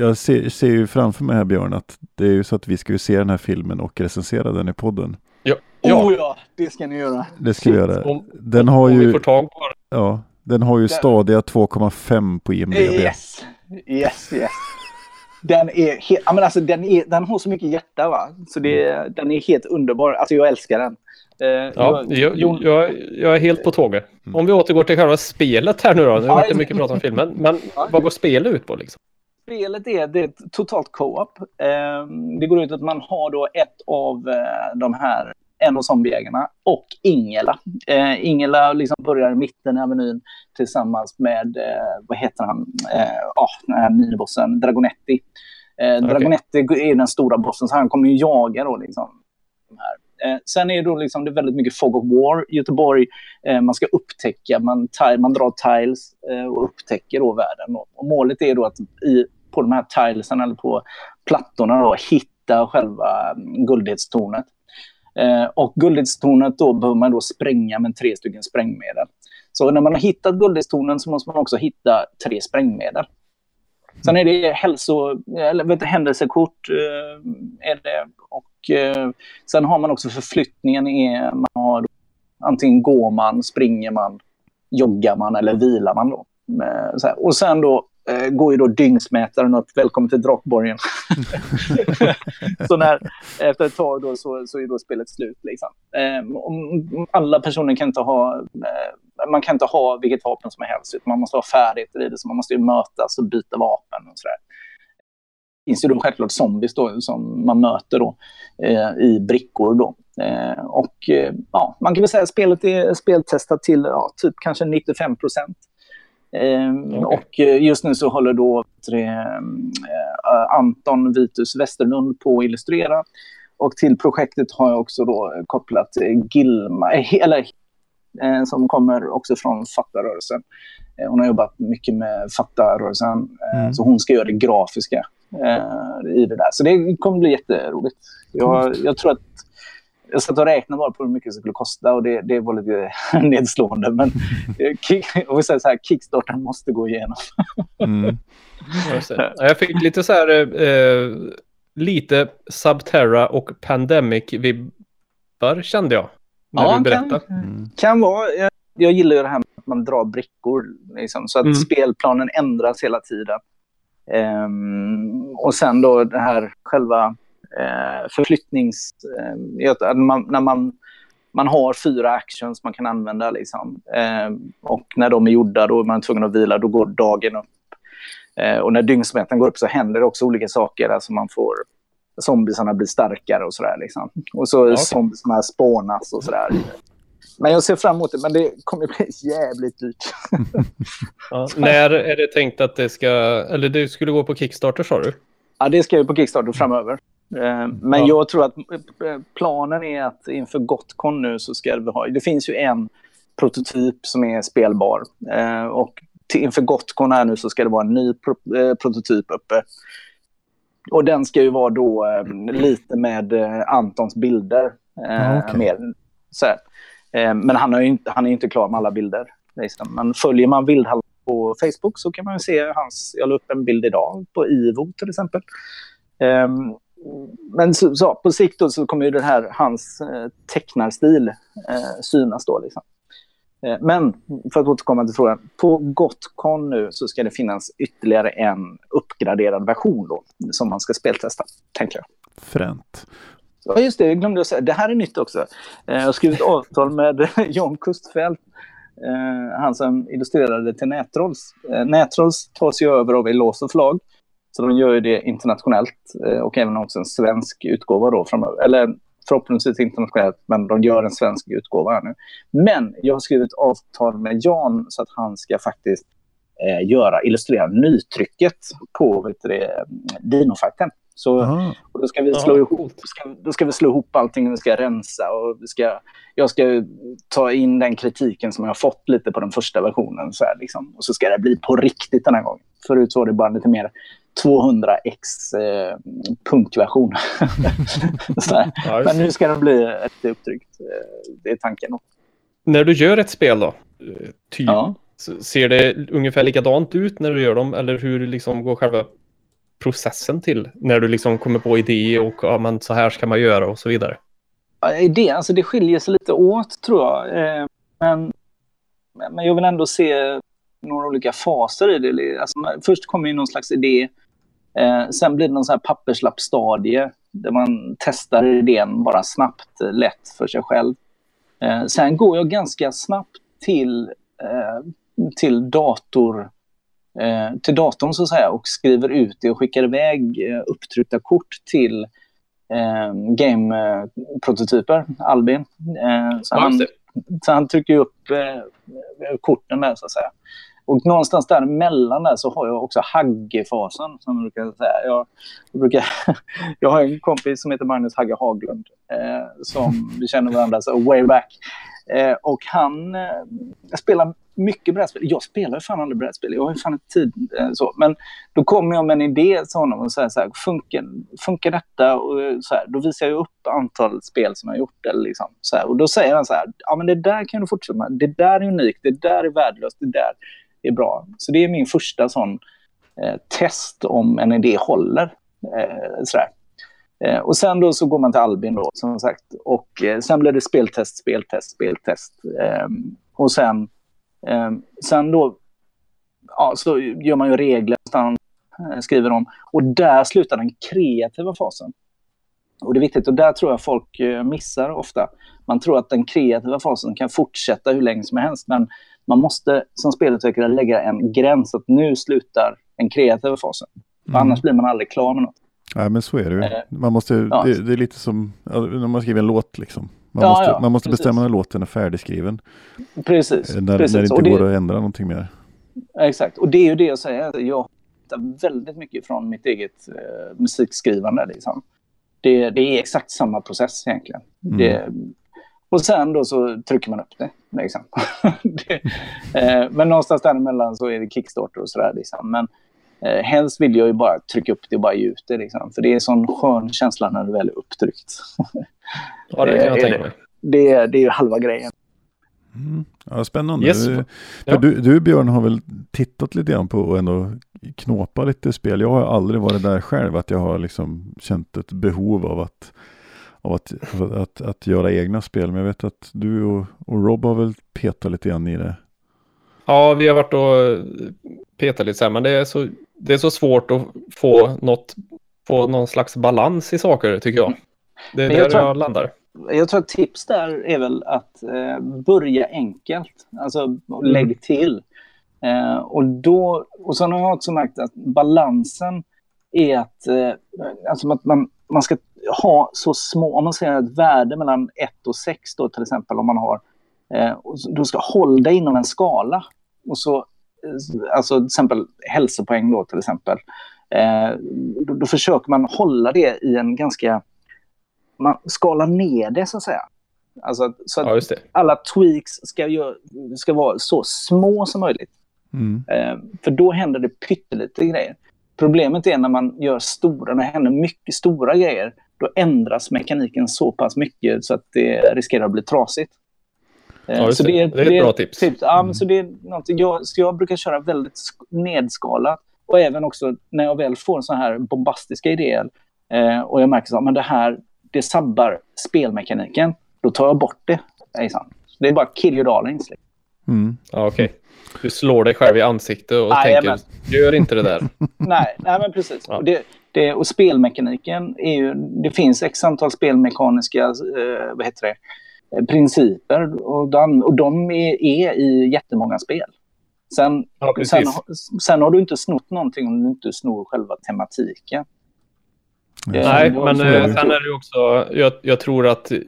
jag ser, ser, ju framför mig här Björn att det är ju så att vi ska ju se den här filmen och recensera den i podden. Ja, ja. Oh ja, det ska ni göra. Det ska vi göra. Den har ju... Ja, den har ju stadiga 2,5 på IMDB. Yes, yes, yes. Den är helt, men alltså den, är, den har så mycket hjärta va. Så det, den är helt underbar. Alltså jag älskar den. Eh, ja, jag, jag, jag, är helt på tåget. Mm. Om vi återgår till själva spelet här nu då. Nu har det mycket prat om filmen. Men vad går spelet ut på liksom? Spelet är, det är totalt co-op. Eh, det går ut att man har då ett av eh, de här en av zombiejägarna och Ingela. Eh, Ingela liksom börjar i mitten av menyn tillsammans med, eh, vad heter han, eh, oh, den här minibossen, Dragonetti. Eh, okay. Dragonetti är den stora bossen, så han kommer ju jaga då liksom Eh, sen är det, då liksom, det väldigt mycket fog of war i Göteborg. Eh, man ska upptäcka, man, man drar tiles eh, och upptäcker då världen. Och målet är då att i, på de här tilesen eller på plattorna då, hitta själva mm, guldhetstornet. Eh, och guldhetstornet då behöver man då spränga med tre stycken sprängmedel. Så när man har hittat guldhetstornen så måste man också hitta tre sprängmedel. Sen är det hälso, eller vet du, händelsekort eh, är det, och eh, sen har man också förflyttningen. Är, man har, antingen går man, springer man, joggar man eller vilar man. Då. Eh, och sen då eh, går ju då dygnsmätaren upp. Välkommen till Drakborgen. så när, efter ett tag då, så, så är då spelet slut. Liksom. Eh, alla personer kan inte ha eh, man kan inte ha vilket vapen som helst. Man måste ha färdigheter i det, så man måste ju mötas och byta vapen och sådär. Det finns ju då självklart zombies då, som man möter då, eh, i brickor. Då. Eh, och eh, ja, man kan väl säga att spelet är speltestat till ja, typ kanske 95 procent. Okay. Och eh, just nu så håller då tre, eh, Anton Vitus Westerlund på att illustrera. Och till projektet har jag också då kopplat Gilma, eh, eller, som kommer också från fattarörelsen. Hon har jobbat mycket med fattarörelsen, mm. så hon ska göra det grafiska i det där. Så det kommer bli jätteroligt. Jag, jag tror att jag satt och räknade bara på hur mycket det skulle kosta och det, det var lite nedslående. Men och så här, Kickstarter måste gå igenom. mm. Jag fick lite så här, eh, lite Subterra och Pandemic-vibbar kände jag. När ja, du berättade. Kan, mm. kan vara. Jag, jag, gillar ju det här med att man drar brickor. Liksom, så att mm. spelplanen ändras hela tiden. Um, och sen då det här själva eh, förflyttnings... Eh, man, när man, man har fyra actions man kan använda. Liksom. Eh, och när de är gjorda då är man tvungen att vila, då går dagen upp. Eh, och när dygnsmätaren går upp så händer det också olika saker. Alltså man får zombiesarna blir starkare och sådär. Liksom. Och så okay. zombiesarna spånas och sådär. men jag ser fram emot det, men det kommer bli jävligt dyrt. Ja, när är det tänkt att det ska, eller det skulle gå på Kickstarter sa du? Ja, det ska ju på Kickstarter framöver. Eh, Men Ja. jag tror att eh, planen är att inför Gotcon nu så ska vi ha... Det finns ju en prototyp som är spelbar. Eh, Och till, inför Gotcon här nu så ska det vara en ny pro, eh, prototyp uppe. Och den ska ju vara då eh, lite med eh, Antons bilder. Ja, okej. mer, så men han, har inte, han är ju inte klar med alla bilder. Liksom. Men följer man Vildhall på Facebook så kan man ju se hans... Jag la upp en bild idag på Ivo till exempel. Men så, så, på sikt så kommer ju det här, hans eh, tecknarstil eh, synas då. Liksom. Eh, men för att återkomma till frågan. På Gotcon nu så ska det finnas ytterligare en uppgraderad version då, som man ska speltesta, tänker jag. Fränt. Ja, just det. Jag glömde att säga. Det här är nytt också. Eh, Jag har skrivit avtal med John Kustfeldt. eh, Han som illustrerade till Nätrolls. Eh, Nätrolls tas ju över av Eloso förlag. Så de gör ju det internationellt eh, och även också en svensk utgåva då framöver. Eller förhoppningsvis internationellt, men de gör en svensk utgåva här nu. Men jag har skrivit avtal med Jan så att han ska faktiskt eh, göra, illustrera nytrycket på vet du det, Dinofighten. Så Aha. och då ska vi slå ihop ska, då ska vi slå ihop allting, vi ska rensa och vi ska, jag ska ta in den kritiken som jag har fått lite på den första versionen. Så här, liksom. Och så ska det bli på riktigt den här gången. Förut var det bara lite mer 200x eh, punktversion. Men nu ska det bli ett upptryckt. Eh, det är tanken. När du gör ett spel då, eh, typ, Ja. ser det ungefär likadant ut när du gör dem? Eller hur liksom går själva processen till? När du liksom kommer på idé och ja, men så här ska man göra och så vidare. Det, alltså det skiljer sig lite åt tror jag. Eh, Men, men jag vill ändå se några olika faser i det. Alltså, först kommer ju någon slags idé. Eh, sen blir det någon sån här papperslappstadie där man testar idén bara snabbt, eh, lätt för sig själv. Eh, sen går jag ganska snabbt till, eh, till dator eh, till datorn så att säga och skriver ut det och skickar iväg eh, upptryckta kort till game-prototyper, Albin. Så, han, så han trycker upp korten där så att säga. Och någonstans däremellan där så har jag också Hagge-fasen som jag brukar säga. Jag, jag, brukar, jag har en kompis som heter Magnus Hagge Haglund eh, som vi känner varandra så way back. Eh, och han eh, spelar mycket brädspel. Jag spelar ju fan aldrig brädspel. Jag har ju fan inte tid. Eh, så. Men då kommer jag med en idé till honom och säger så här, funkar, funkar detta? Och eh, så här, då visar jag upp antal spel som jag har gjort. Eller liksom, så här. Och då säger han så här, ja men det där kan du fortsätta med. Det där är unikt, det där är värdelöst, det där är bra. Så det är min första sån eh, test om en idé håller. Eh, sådär. Eh, och sen då så går man till Albin då, som sagt. Och eh, sen blir det speltest, speltest, speltest. Eh, och sen, eh, sen då ja, så gör man ju regler, någonstans, eh, skriver om. Och där slutar den kreativa fasen. Och det är viktigt och där tror jag folk eh, missar ofta. Man tror att den kreativa fasen kan fortsätta hur länge som helst. Men man måste som spelutvecklare lägga en gräns att nu slutar den kreativa fasen. Mm. Annars blir man aldrig klar med något. Nej men så är det ju. Eh, Man måste, ja. det, det är lite som när man skriver en låt liksom. Man Ja, måste, ja, man måste precis. bestämma när låten är färdigskriven. Precis. eh, När, precis. när det inte det- går att ändra någonting mer. Exakt, och det är ju det jag säger. Jag hämtar väldigt mycket från mitt eget eh, musikskrivande. Liksom. Det, det är exakt samma process egentligen. Mm. Det, och sen då så trycker man upp det. Liksom. det eh, men någonstans däremellan så är det Kickstarter och sådär. Liksom. Men eh, helst vill jag ju bara trycka upp det och bara ge ut det. Liksom. För det är en sån skön känsla när det väl är upptryckt. Ja, det kan jag tänka mig. det, är- det är ju halva grejen. Mm. Ja, spännande. Yes. Du, Ja. du, du Björn har väl tittat lite grann på och ändå knåpa lite spel. Jag har aldrig varit där själv att jag har liksom känt ett behov av att, av att, att, att göra egna spel. Men jag vet att du och, och Rob har väl petat lite grann i det. Ja, vi har varit och petat lite så här, men det är så, det är så svårt att få, något, få någon slags balans i saker, tycker jag. Det är Men där jag jag, tror- landar. Jag tror att tips där är väl att eh, börja enkelt. Alltså lägg till. Eh, och, då, och sen har jag också märkt att balansen är att, eh, alltså att man, man ska ha så små, om man säger ett värde mellan 1 och 6 då till exempel om man har Eh, du ska hålla dig inom en skala. Och så, eh, alltså till exempel hälsopoäng då till exempel. Eh, då, då försöker man hålla det i en ganska... Man skalar ner det så att säga. Alltså så att Ja, alla tweaks ska, gör, ska vara så små som möjligt. Mm. Eh, för då händer det pyttelite grejer. Problemet är när man gör stora, när det händer mycket stora grejer, då ändras mekaniken så pass mycket så att det riskerar att bli trasigt. Eh, Ja, just så det. Det är ett bra tips. Typ, ja, Mm. så det är någonting, jag, så jag brukar köra väldigt sk- nedskalat. Och även också när jag väl får så här bombastiska idéer eh, och jag märker att det här det sabbar spelmekaniken, då tar jag bort det. Det är bara kill your darlings. liksom. Mm. Ja, okej. Du slår dig själv i ansiktet och Jajamän. tänker, gör inte det där. nej, nej, men precis. Ja. Och, det, det, och spelmekaniken är ju... Det finns x antal spelmekaniska eh, vad heter det, eh, principer och de, och de är, är i jättemånga spel. Sen, Ja, sen, sen har du inte snott någonting om du inte snor själva tematiken. Nej, men eh, sen är det också, jag, jag tror att eh,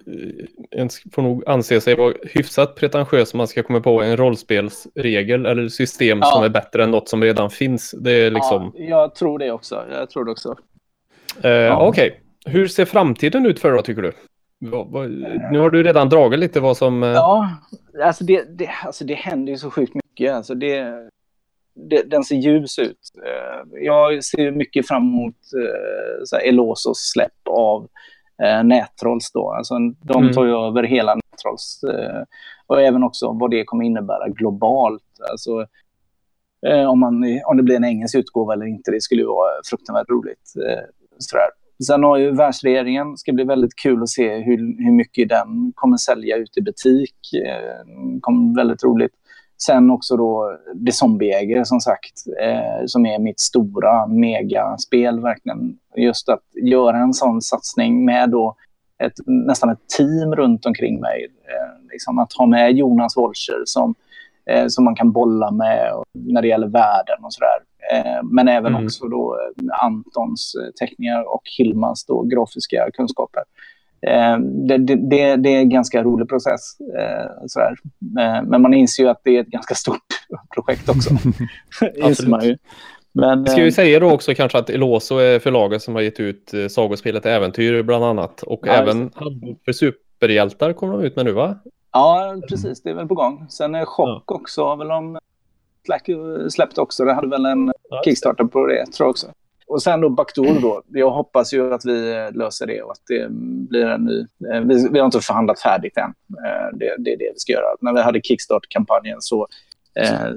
en får nog anse sig vara hyfsat pretentiös om man ska komma på en rollspelsregel eller system Ja. som är bättre än något som redan finns. Det är liksom, Ja, jag tror det också. Jag tror det också. eh, okej. Hur ser framtiden ut för dig då, tycker du? Nu har du redan dragit lite vad som... eh, Ja, alltså det, det, alltså det händer ju så sjukt mycket. Alltså det, det, den ser ljus ut. Eh, Jag ser mycket fram emot eh, så här Elosos släpp av eh, Nättrolls. Då. Alltså, de Mm. tar ju över hela Nättrolls. Eh, och även också vad det kommer innebära globalt. Alltså, eh, om, man, om det blir en engelsk utgåva eller inte, det skulle ju vara fruktansvärt roligt. Eh, sådär. Sen har ju världsregeringen, ska bli väldigt kul att se hur, hur mycket den kommer sälja ut i butik. Eh, kommer väldigt roligt. Sen också då Det Zombieägare som sagt, eh, som är mitt stora megaspel verkligen. Just att göra en sån satsning med då ett, nästan ett team runt omkring mig. Eh, liksom att ha med Jonas Wolcher som, eh, som man kan bolla med när det gäller världen och sådär. Eh, men även Mm. också då eh, Antons eh, teckningar och Hilmas då grafiska kunskaper. Eh, det, det, det, är en ganska rolig process. Eh, sådär. Eh, men man inser ju att det är ett ganska stort projekt också. ju. Men, Ska vi säga då också kanske att Eloso är förlaget som har gett ut sagospelet Äventyr bland annat. Och Ja, även för superhjältar kommer de ut med nu va? Ja, precis. Det är väl på gång. Sen är Chock också har väl de släck- släppt också. Det hade väl en Ja, Kickstarter på det, tror jag också. Och sen då Backdoor då. Jag hoppas ju att vi eh, löser det och att det blir en ny... eh, Vi, vi har inte förhandlat färdigt än. Eh, Det, det är det vi ska göra. När vi hade Kickstart-kampanjen så,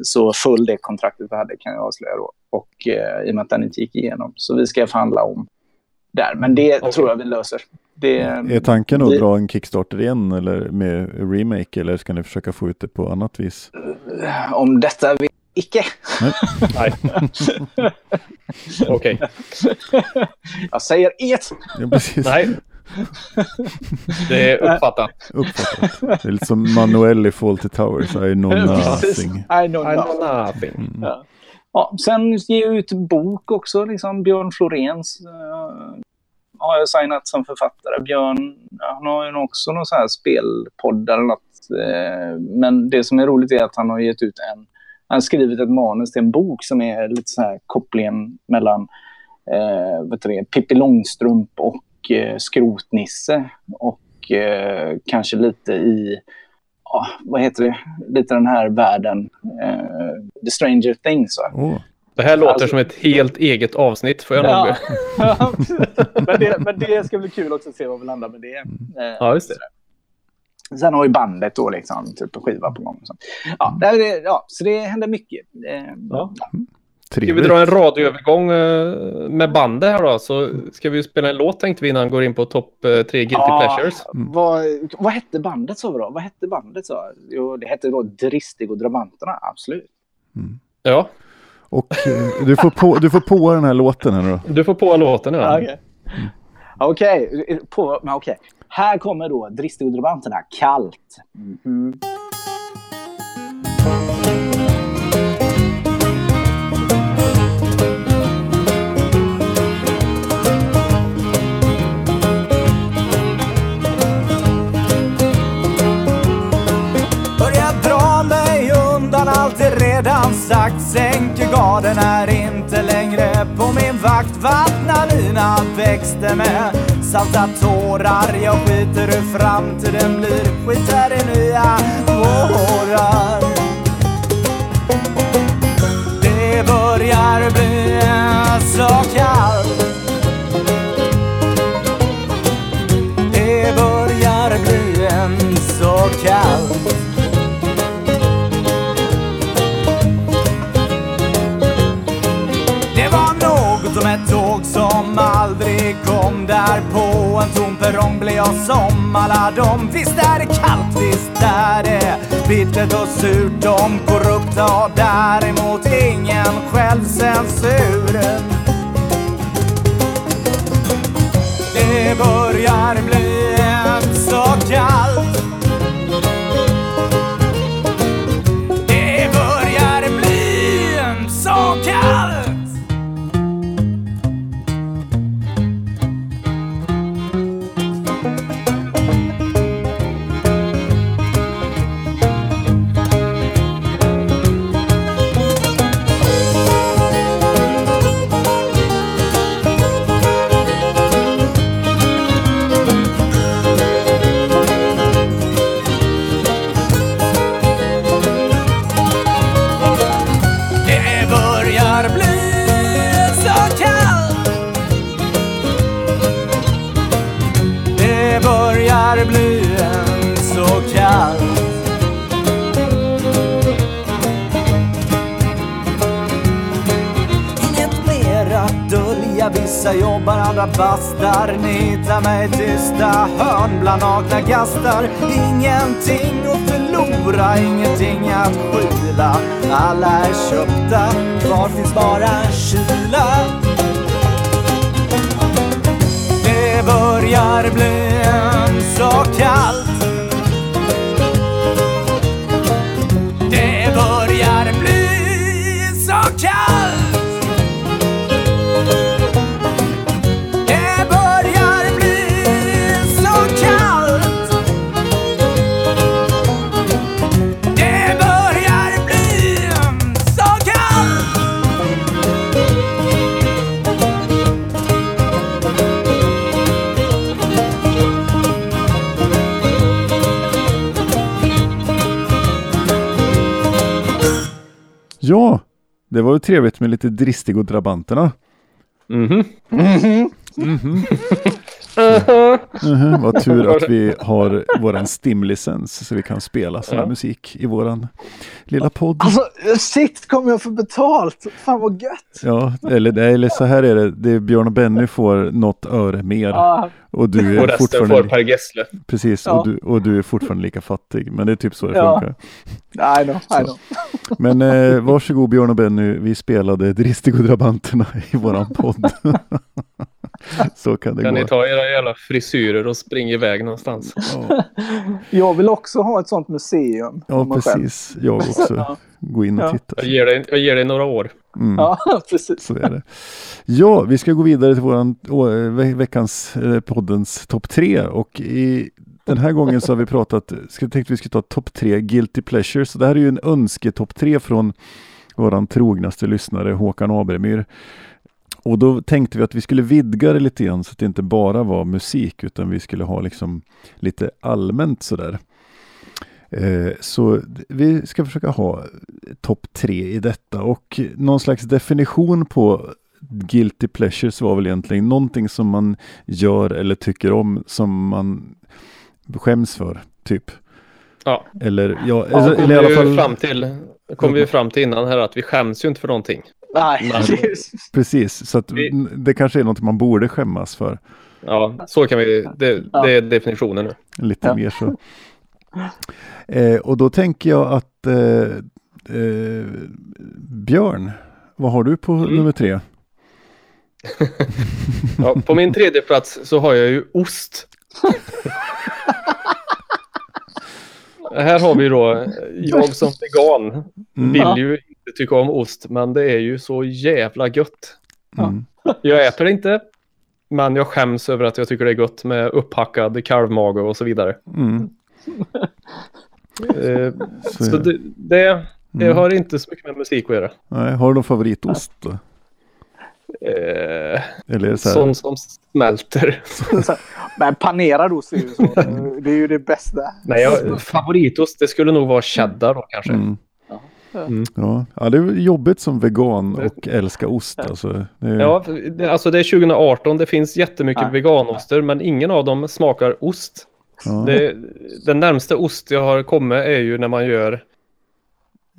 så föll det kontraktet vi hade, kan jag avslöja då. Och i och med att den inte gick igenom. Så vi ska förhandla om där. Men det Okej. tror jag vi löser. Det, Är tanken att vi- dra en Kickstarter igen eller med remake eller ska ni försöka få ut det på annat vis? Om detta icke. Nej. Okej. Jag säger inget. Ja, precis. Nej. Det är uppfattat. Uppfattat. Det är lite som Manuel i Fawlty Towers. I know nothing. I know I nothing. know nothing. Mm. Ja. Ja, sen ger jag ut bok också, liksom Björn Florens. Uh, har jag signat som författare. Björn, han har ju också någon sån här spelpodd eller något. eh, men det som är roligt är att han har gett ut en, han har skrivit ett manus till en bok som är lite så här kopplingen mellan eh, vet du det, Pippi Långstrump och eh, Skrotnisse. Och eh, kanske lite i, ja, vad heter det, lite den här världen, eh, The Stranger Things. Va? Åh, Det här låter Alltså- som ett helt eget avsnitt får jag Ja. nog. Men, det, men det ska bli kul också att se vad vi landar med det. Eh, Ja, just det. Sen har ju bandet då liksom typ en skiva på gång. och sånt. Ja, det, är- ja, så det händer mycket. Eh, Ja. Ska vi trevligt. dra en radioövergång eh, med bandet här då? Så ska vi spela en låt tänkte vi innan vi går in på topp eh, tre Guilty ja, Pleasures. Vad, vad hette bandet så då? Vad hette bandet så? Jo, det hette då Dristig och Drabanterna, absolut. Ja, Och eh, du får, på, du får på den här låten här då. du får på låten ja. Okej. Okej, på- men okej. Här kommer då Dristeudrobanterna, Kallt. Mm -hmm. redan sagt Sänker garden här in längre på min vakt vattna mina växter med salta tårar. Jag skiter hur framtiden blir, skiter i nya tårar. Det börjar bli så kallt bittert och surt De korrupta har däremot ingen själv Ja, det var ju trevligt med lite Dristig och Drabanterna. Mhm. Mhm, vad tur att vi har våran STIM-licens så vi kan spela sån här Ja. musik i våran lilla podd. Alltså shit, kommer jag få betalt? Fan vad gött! Ja, eller, eller så här är det, det är Björn och Benny får något öre mer och du Och är resten får fortfarande, Per Gessle. precis, Ja. och, du, och du är fortfarande lika fattig. Men det är typ så det Ja. funkar. I know, I know. Men eh, varsågod Björn och Benny, vi spelade Dristig och Drabanterna i våran podd. så kan det Kan gå. ni ta era jävla frisyrer och springa iväg någonstans? Ja, Jag vill också ha ett sånt museum. ja mig själv. precis. Jag också. Ja. Gå in och Ja. titta. Jag ger dig, jag ger dig några år. Mm. Ja, precis. Så är det. Ja, vi ska gå vidare till våran ve veckans eh, poddens topp tre och i den här gången så har vi pratat, ska, tänkte vi skulle ta topp tre guilty pleasures. Så det här är ju en önsketopp tre från våran trognaste lyssnare Håkan Abermyr. Och då tänkte vi att vi skulle vidga det lite grann så att det inte bara var musik utan vi skulle ha liksom lite allmänt sådär. Eh, så vi ska försöka ha topp tre i detta och någon slags definition på guilty pleasures var väl egentligen någonting som man gör eller tycker om som man skäms för, typ. Ja. Eller, ja, Ja, eller, i alla vi fall, fram till, kom vi fram till innan här att vi skäms ju inte för någonting. Nej, precis, så det kanske är något man borde skämmas för. Ja, så kan vi, det, Ja. det är definitionen nu. Lite Ja. mer så. Eh, och då tänker jag att eh, eh, Björn, vad har du på Mm. nummer tre? Ja, på min tredje plats så har jag ju ost. Här har vi då, jag som vegan Mm. vill ju inte tycka om ost, men det är ju så jävla gött. Mm. Jag äter det inte, men jag skäms över att jag tycker det är gott med upphackad kalvmage och så vidare. Mm. Eh, Så, så det, det, det Mm. har inte så mycket med musik att göra. Nej, har du någon favoritost då? Eller är det så här, sån som smälter. Men panerad ost är ju så. Det är ju det bästa. Nej, jag, favoritost det skulle nog vara cheddar då kanske. mm. Mm. Ja. ja, det är jobbigt som vegan och älska ost. Alltså. Det är, Ja, alltså det är 2018, det finns jättemycket Nej. veganostar men ingen av dem smakar ost. ja. Det, den närmsta ost jag har kommit är ju när man gör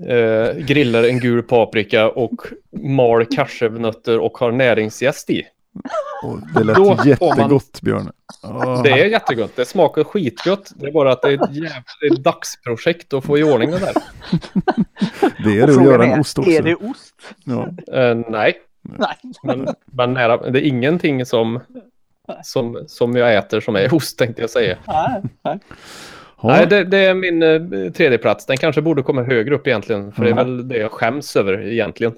eh, grillar en gul paprika och mal cashewnötter och har näringsjäst i. Och det lät Då får man- jättegott Björn. Ja. Det är jättegott, det smakar skitgott. Det är bara att det är ett ett dagsprojekt att få i ordning det där. Det är Och det att göra en ost också. Är det ost? Ja. Eh, nej, Nej. men, men nära, det är ingenting som, som, som jag äter som är ost tänkte jag säga. Nej. Nej. Nej, det, det är min eh, tredje plats. Den kanske borde komma högre upp egentligen. För det är väl det jag skäms över egentligen.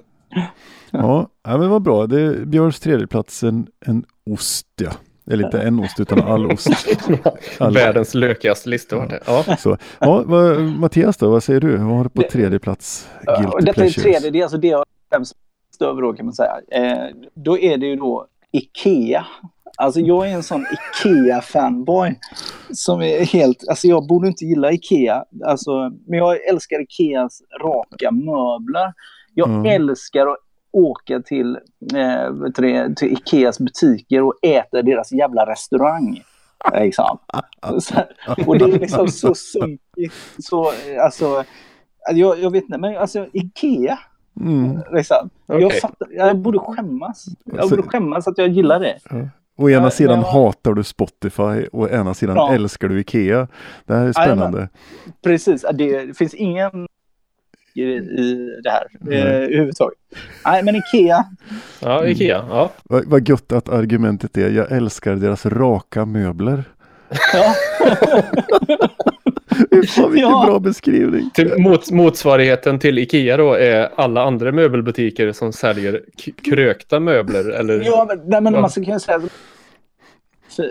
Ja, ja, men vad bra. Det är Björns tredje plats en, en ost, ja. Eller inte en ost, utan all ost. All. Världens lökigaste lista vart det. Ja. Så. Ja, vad, Mattias då, vad säger du? Vad har du på Det- tredje plats? Ja, Guilty och detta är tredje, det är alltså det jag skäms över då kan man säga. Eh, då är det ju då Ikea. Alltså jag är en sån Ikea-fanboy. Som är helt, alltså jag borde inte gilla Ikea. Alltså, men jag älskar Ikeas raka möbler. Jag Mm. älskar att åka till, eh, det, till Ikeas butiker och äta deras jävla restaurang. Liksom. Så, och det är liksom så sunkigt. Så, alltså, jag, jag vet inte, men alltså Ikea. Mm. Liksom. Jag, Okej. fattar, jag borde skämmas. Jag borde skämmas att jag gillar det. Å ena Ja, sidan ja. hatar du Spotify och å ena sidan Ja. älskar du Ikea. Det här är spännande. Precis, det, det finns ingen i, i det här Nej. eh, överhuvudtaget. Nej, men Ikea. ja, Ikea. Ja. Vad, vad gött att argumentet är jag älskar deras raka möbler. Ja, Fan vilken Ja. bra beskrivning. Till mot, motsvarigheten till Ikea då är alla andra möbelbutiker som säljer krökta möbler. Eller... ja men, nej, men Ja. man ska kunna säga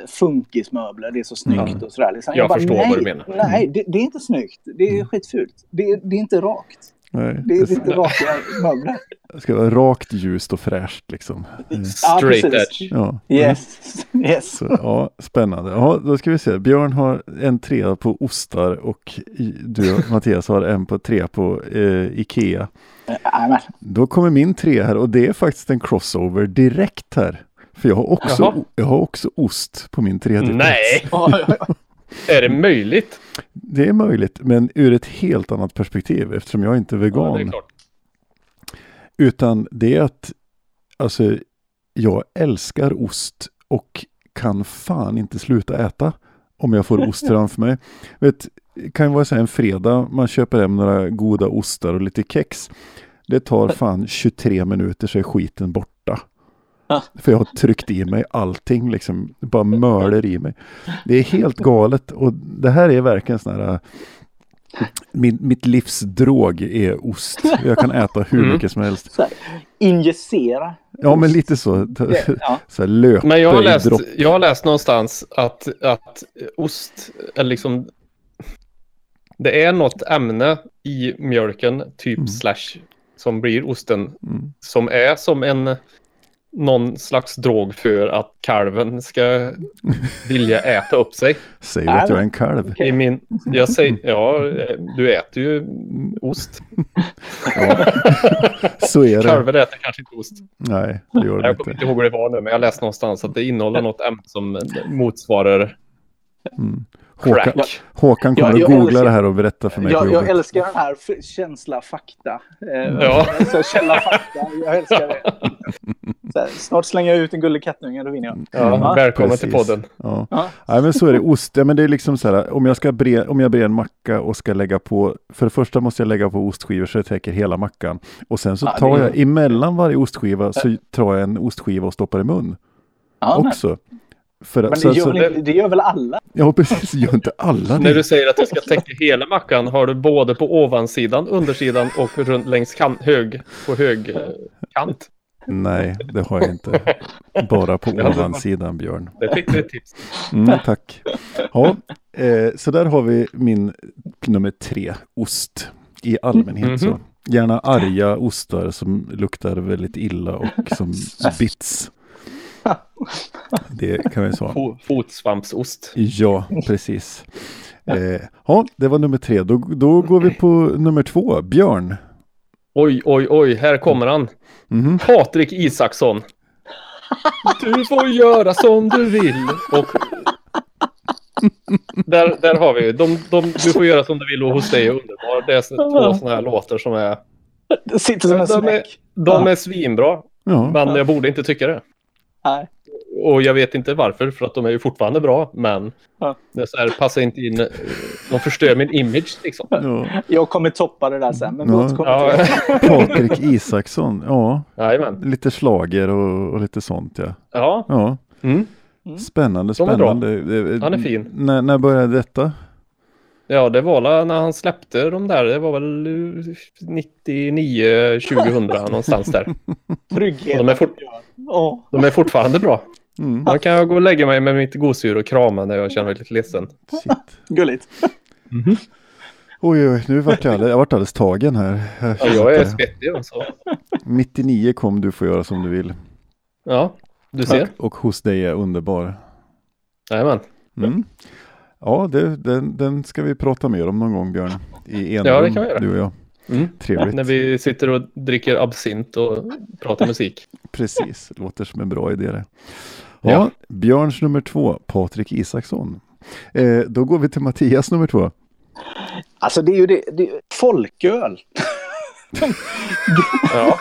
funkismöbler, det är så snyggt Mm. och sådär. Liksom. Jag bara, förstår nej, vad du menar. Nej, det, det är inte snyggt. Det är skitfult. Det, det är inte rakt. Nej, Det är det inte raka möbler. ska vara rakt, ljust och fräscht liksom. Mm. Straight precis. edge. Ja. Yes. yes. Så, ja, spännande. Ja, då ska vi se. Björn har en trea på ostar och du Mattias har en på trea på eh, Ikea. Nej, men, Då kommer min trea här och det är faktiskt en crossover direkt här. För jag har också, Jaha. jag har också ost på min tredje plats. Nej, ja, ja, ja. Är det möjligt? Det är möjligt, men ur ett helt annat perspektiv eftersom jag inte är Ja, vegan. det är. Utan det är att alltså, jag älskar ost och kan fan inte sluta äta om jag får ost framför mig. Vet, det kan vara så här en fredag, man köper hem några goda ostar och lite kex. Det tar fan 23 minuter så är skiten borta. För jag har tryckt i mig allting, liksom, det bara möler i mig. Det är helt galet och det här är verkligen sån här min, mitt livs drog är ost. Jag kan äta hur Mm. mycket som helst. Så här, injicera. Ja, men lite så. Ja. Så här löpa Men jag har, läst, jag har läst någonstans att, att ost är liksom... Det är något ämne i mjölken, typ Mm. slash, som blir osten, Mm. som är som en någon slags drog för att kalven ska vilja äta upp sig. Säger du att jag är en kalv? I min, jag säger, ja, du äter ju ost. Ja. Så är det. Kalvar äter kanske inte ost. Nej, det gör det Jag kommer inte. ihåg vad det var nu, men jag läste någonstans att det innehåller något ämne som motsvarar Mm. Håkan, crack. Håkan kommer Ja, att jag googla älskar- det här och berätta för mig på Jag, jag älskar den här känsla fakta. Eh, Ja. Så källa fakta. Jag älskar det. Här, snart slänger jag ut en gullig kattunge, då vinner jag. Ja, Ja, välkommen till precis. podden. Ja. Ja. Nej, men så är det. Ost, ja, men det är liksom så här, om jag, ska bre, om jag brer en macka och ska lägga på, för det första måste jag lägga på ostskivor så det täcker hela mackan. Och sen så Ja, tar är- jag, emellan varje ostskiva så tar jag en ostskiva och stoppar i mun Ja, men, också. För, men så, det, gör så, det gör väl alla? ja, precis, det gör inte alla När det. du säger att du ska täcka hela mackan har du både på ovansidan, undersidan och runt längs kan, hög, på hög eh, kant. Nej, det har jag inte. Bara på ovansidan, Björn. Det fick du ett tips. Mm, tack. Ja, eh, så där har vi min nummer tre, ost i allmänhet. Mhm. så. Gärna arga ostar som luktar väldigt illa och som bits. Det kan vi säga. Fo- Fotsvampsost. Ja, precis. Eh, ja, det var nummer tre. Då, då går vi på nummer två. Björn. Oj, oj, oj, här kommer han. Mhm. Patrik Isaksson. Du får göra som du vill. Och där, där har vi de, de, Du får göra som du vill och hos dig är underbar. Det är så- två sådana här låtar som är... Det sitter som en De är, smäck. de är svinbra, Ja, men jag borde inte tycka det. Nej. Och jag vet inte varför, för att de är ju fortfarande bra, men Ja. det är så här, passar inte in. eh, De förstör min image liksom. ja. Jag kommer toppa det där sen, men Ja. Ja. Patrik Isaksson. Ja, jajamän. lite slager och, och lite sånt ja. Ja. Ja, Mm. spännande, De är bra. spännande. Eh, Han är fin. När, när började detta? Ja, det var när han släppte de där. Det var väl eh, 99, 2000 någonstans där. Trygghet. De är fort-. De är fortfarande bra. Mm, Man kan jag gå och lägga mig med mitt gosedjur och krama när jag känner mig lite ledsen. shit. Gulligt. Oj, oj, nu vart jag, alldeles, jag vart alldeles tagen här. Jag Ja, jag är svettig alltså. Mitt i nio kom du får göra som du vill. Ja, du ser. Och, och hos dig är underbar. Jajamän. Mm. Ja, det, den, den ska vi prata mer om någon gång Björn. I en Ja, det kan vi göra. du och jag. Mm. Trevligt. När vi sitter och dricker absint och pratar musik. Precis, låter som en bra idé det. Ja, Ja. Björns nummer två, Patrik Isaksson. Eh, då går vi till Mattias nummer två. Alltså det är ju det, det folköl. Ja,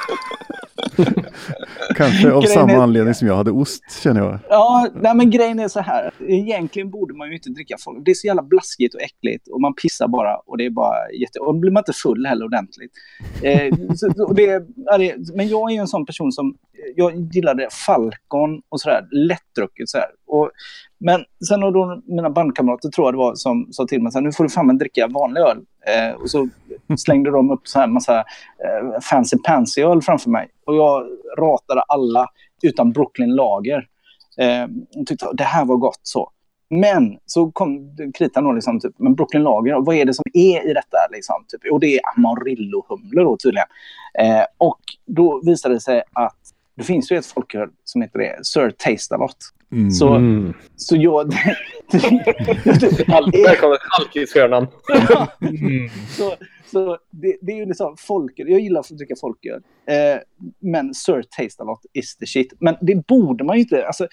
Kanske av Grejen samma är- anledning som jag hade ost känner jag. Ja, nej, men grejen är så här. Egentligen borde man ju inte dricka folk. Det är så jävla blaskigt och äckligt och man pissar bara och det är bara jätte... Och då blir man inte full heller ordentligt. Eh, så, och det, det, men jag är ju en sån person som... Jag gillade Falcon och sådär, lättdrucket sådär. Och, men sen har då mina bandkamrater, tror jag det var, som sa till mig så här, nu får du fan dricka vanlig öl. Eh, och så slängde de upp så här massa eh, fancy pansy öl framför mig. Och jag ratade alla utan Brooklyn Lager. Eh, och tyckte det här var gott så. Men så kom kritan då liksom, typ, men Brooklyn Lager, vad är det som är i detta? Liksom, typ? Och det är amarillohumler då tydligen. Eh, och då visade det sig att det finns ju ett folköl som heter det, Sir Taste-A-Lot. Mm. Så, mm. så jag... Där kommer alkishörnan. Mm. så, så det, det är ju liksom folköl. Jag gillar att dricka folköl. Eh, men Sir Taste A Lot is the shit. Men det borde man ju inte. Alltså,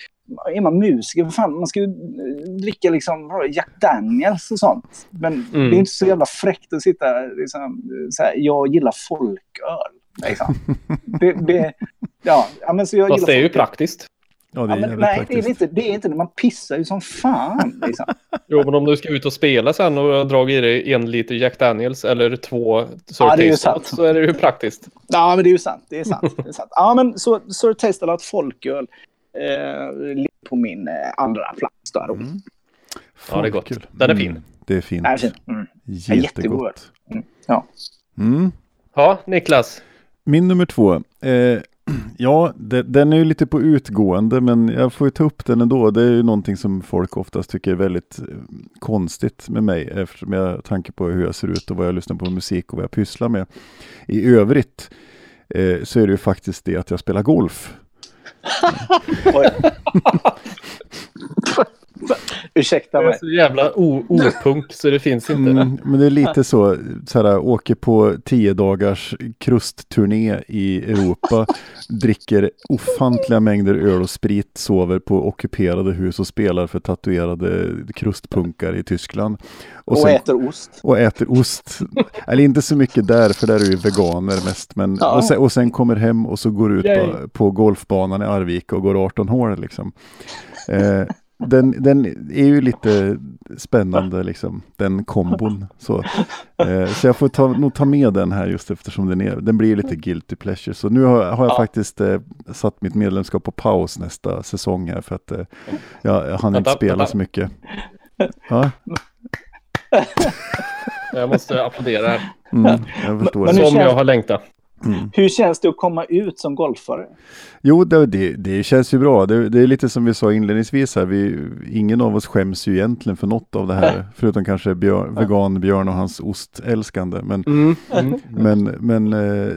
är man musiker, för fan, man ska ju eh, dricka liksom Jack Daniels och sånt. Men Mm. det är inte så jävla fräckt att sitta liksom, så här, jag gillar folköl. Liksom. det, det, ja, ja, men så jag Fast det är ju praktiskt. Ja, det Ja, är men, jävligt nej, det är, praktiskt. det inte, det är inte. Man pissar ju som fan. Liksom. Jo, men om du ska ut och spela sen och dragit i dig en liter Jack Daniels eller två Sir Ja, är så är det ju praktiskt. Ja, men det är ju sant. Det är sant. Det är sant. Ja, men så Sir Taste A Lot folköl eh, på min eh, andra plats där. Mm. Ja, det är gott. Den är fin. Mm, det är fint. Nej, fin. Mm. Jättegott. Mm. Ja. Mm. Ja, Niklas. Min nummer två. Eh, ja, det, den är ju lite på utgående men jag får ju ta upp den ändå. Det är ju någonting som folk oftast tycker är väldigt eh, konstigt med mig eftersom jag tanke på hur jag ser ut och vad jag lyssnar på musik och vad jag pysslar med. I övrigt eh, så är det ju faktiskt det att jag spelar golf. Ursäkta Jag är mig. så jävla o- opunk så det finns inte. Mm, men det är lite så, så här, åker på tio dagars krustturné i Europa, dricker ofantliga mängder öl och sprit, sover på ockuperade hus och spelar för tatuerade krustpunkar i Tyskland. Och, sen- äter ost. och äter ost. Eller inte så mycket där, för där är ju veganer mest. Men, Ja. och, sen, och sen kommer hem och så går ut på, på golfbanan i Arvika och går 18 hål liksom. Eh, den, den är ju lite spännande liksom, den kombon. Så, eh, så jag får ta, nog ta med den här just eftersom den, är, den blir lite guilty pleasure. Så nu har, har jag Ja. faktiskt eh, satt mitt medlemskap på paus nästa säsong här för att eh, jag, jag hann inte spela så mycket. Ja, Jag måste applådera mm, jag förstår. Men Som jag har längtat. Mm. Hur känns det att komma ut som golfare? Jo, det, det, det känns ju bra. Det, det är lite som vi sa inledningsvis här. Vi, ingen av oss skäms ju egentligen för något av det här. Förutom kanske björn, vegan Björn och hans ostälskande. Men, Mm. Mm. men, men eh,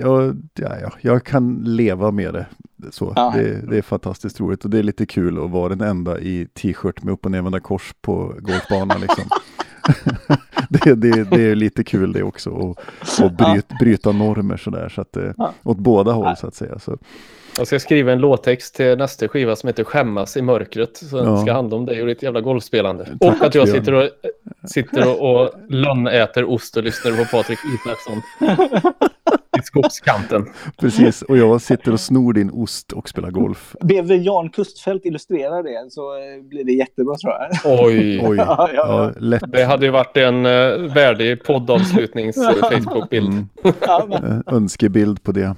jag, ja, ja, jag kan leva med det. Så, Ja. det, det är fantastiskt roligt och det är lite kul att vara den enda i t-shirt med upp och nervända kors på golfbanan. Liksom. det, det, det är lite kul det också och, och bryt, bryta normer sådär. Så att, eh, Ja. åt båda håll så att säga. Så, Jag ska skriva en låttext till nästa skiva som heter Skämmas i mörkret. Så den Ja. ska handla om dig och ditt jävla golfspelande. Tack, och att jag sitter och, sitter och, och lönnäter ost och lyssnar på Patrik Isaksson. I skogskanten. precis, och jag sitter och snor din ost och spelar golf. Ber Jan Kustfält illustrera det så eh, blir det jättebra tror jag. Oj. Oj, Ja, ja, ja, lätt. Det hade ju varit en uh, värdig poddavslutnings Facebook-bild. Mm, men- eh, önskebild på det. Ja,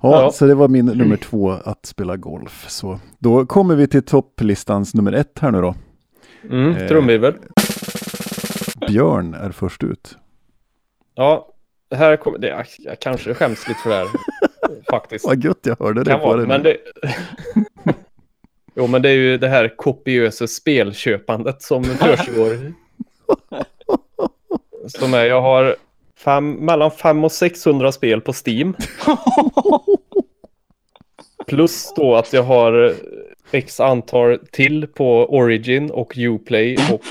Ja. så det var min nummer två att spela golf. Så då kommer vi till topplistans nummer ett här nu då. Mm, Eh. trumvirvel. Björn är först ut. Ja, här kommer det. Jag, jag kanske skäms lite för det här. Faktiskt. Vad gött jag hörde det Kan på vara, den. men det... Jo, men det är ju det här kopiösa spelköpandet som försiggår. som är, jag har fem, mellan 500 och 600 spel på Steam. Plus då att jag har x antal till på Origin och Uplay och